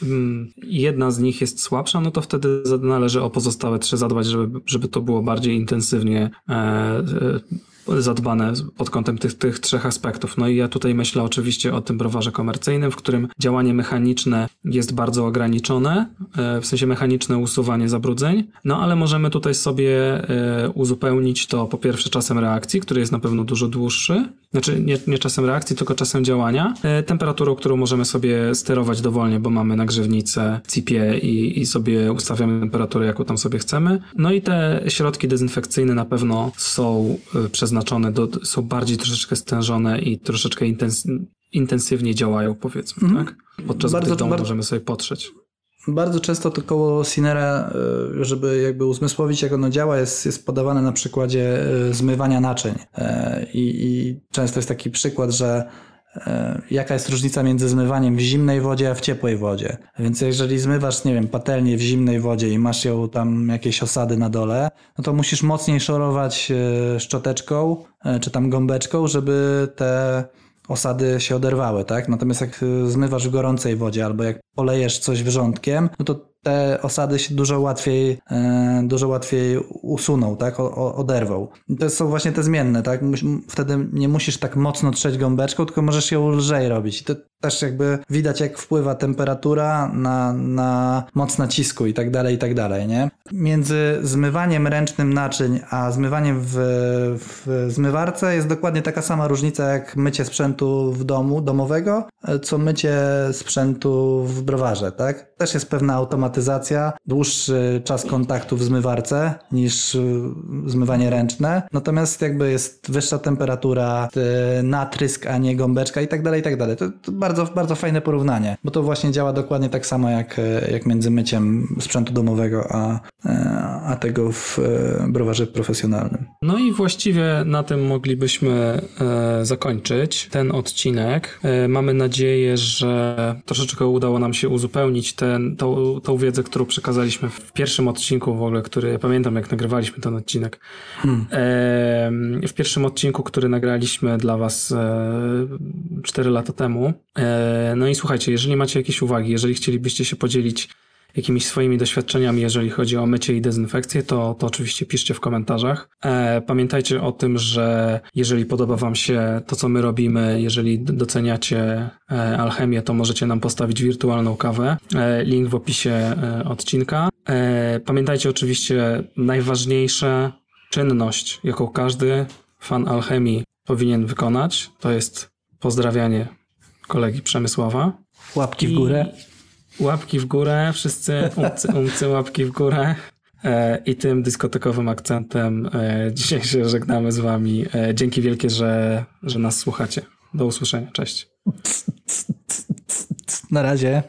[SPEAKER 1] mm, jedna z nich jest słabsza, no to wtedy należy o pozostałe trzy zadbać, żeby, żeby to było bardziej intensywnie e, zadbane pod kątem tych, tych trzech aspektów. No i ja tutaj myślę oczywiście o tym browarze komercyjnym, w którym działanie mechaniczne jest bardzo ograniczone, e, w sensie mechaniczne usuwanie zabrudzeń, no ale możemy tutaj sobie e, uzupełnić to po pierwsze czasem reakcji, który jest na pewno dużo dłuższy, znaczy nie, nie czasem reakcji, tylko czasem działania, e, temperaturą, którą możemy sobie sterować dowolnie, bo mamy nagrzewnicę, CIPie i, i sobie ustawiamy temperaturę, jaką tam sobie chcemy. No i te środki dezynfekcyjne na pewno są przeznaczone przeznaczone, do, są bardziej troszeczkę stężone i troszeczkę intens, intensywnie działają, powiedzmy, mm. tak? Podczas bardzo, gdy bardzo, możemy sobie potrzeć.
[SPEAKER 2] Bardzo często to koło Sinera, e, żeby jakby uzmysłowić, jak ono działa, jest, jest podawane na przykładzie e, zmywania naczyń. E, I, I często jest taki przykład, że jaka jest różnica między zmywaniem w zimnej wodzie a w ciepłej wodzie. Więc jeżeli zmywasz, nie wiem, patelnię w zimnej wodzie i masz ją tam jakieś osady na dole, no to musisz mocniej szorować e, szczoteczką e, czy tam gąbeczką, żeby te osady się oderwały, tak? Natomiast jak zmywasz w gorącej wodzie albo jak polejesz coś wrzątkiem, no to te osady się dużo łatwiej, e, dużo łatwiej usuną, tak? O, oderwą. I to są właśnie te zmienne, tak? Wtedy nie musisz tak mocno trzeć gąbeczką, tylko możesz ją lżej robić. I to też jakby widać, jak wpływa temperatura na, na moc nacisku i tak dalej, i tak dalej, nie? Między zmywaniem ręcznym naczyń, a zmywaniem w, w zmywarce jest dokładnie taka sama różnica, jak mycie sprzętu w domu, domowego, co mycie sprzętu w browarze, tak? Też jest pewna automatyzacja, dłuższy czas kontaktu w zmywarce niż y, zmywanie ręczne, natomiast jakby jest wyższa temperatura, y, natrysk, a nie gąbeczka i tak dalej, i tak dalej. To, to bardzo, bardzo fajne porównanie, bo to właśnie działa dokładnie tak samo jak, y, jak między myciem sprzętu domowego, a, a tego w browarze profesjonalnym.
[SPEAKER 1] No i właściwie na tym moglibyśmy e, zakończyć ten odcinek. E, mamy nadzieję, że troszeczkę udało nam się uzupełnić ten, tą, tą wiedzę, którą przekazaliśmy w pierwszym odcinku w ogóle, który ja pamiętam jak nagrywaliśmy ten odcinek. Hmm. E, w pierwszym odcinku, który nagraliśmy dla was e, 4 lata temu. E, no i słuchajcie, jeżeli macie jakieś uwagi, jeżeli chcielibyście się podzielić jakimiś swoimi doświadczeniami, jeżeli chodzi o mycie i dezynfekcję, to, to oczywiście piszcie w komentarzach. E, pamiętajcie o tym, że jeżeli podoba Wam się to, co my robimy, jeżeli doceniacie e, alchemię, to możecie nam postawić wirtualną kawę. E, link w opisie e, odcinka. E, pamiętajcie oczywiście najważniejsze czynność, jaką każdy fan alchemii powinien wykonać, to jest pozdrawianie kolegi Przemysława.
[SPEAKER 2] Łapki w górę.
[SPEAKER 1] I łapki w górę, wszyscy umcy, umcy łapki w górę. E, I tym dyskotekowym akcentem e, dzisiaj się żegnamy z wami. E, dzięki wielkie, że, że nas słuchacie. Do usłyszenia. Cześć.
[SPEAKER 2] Na razie.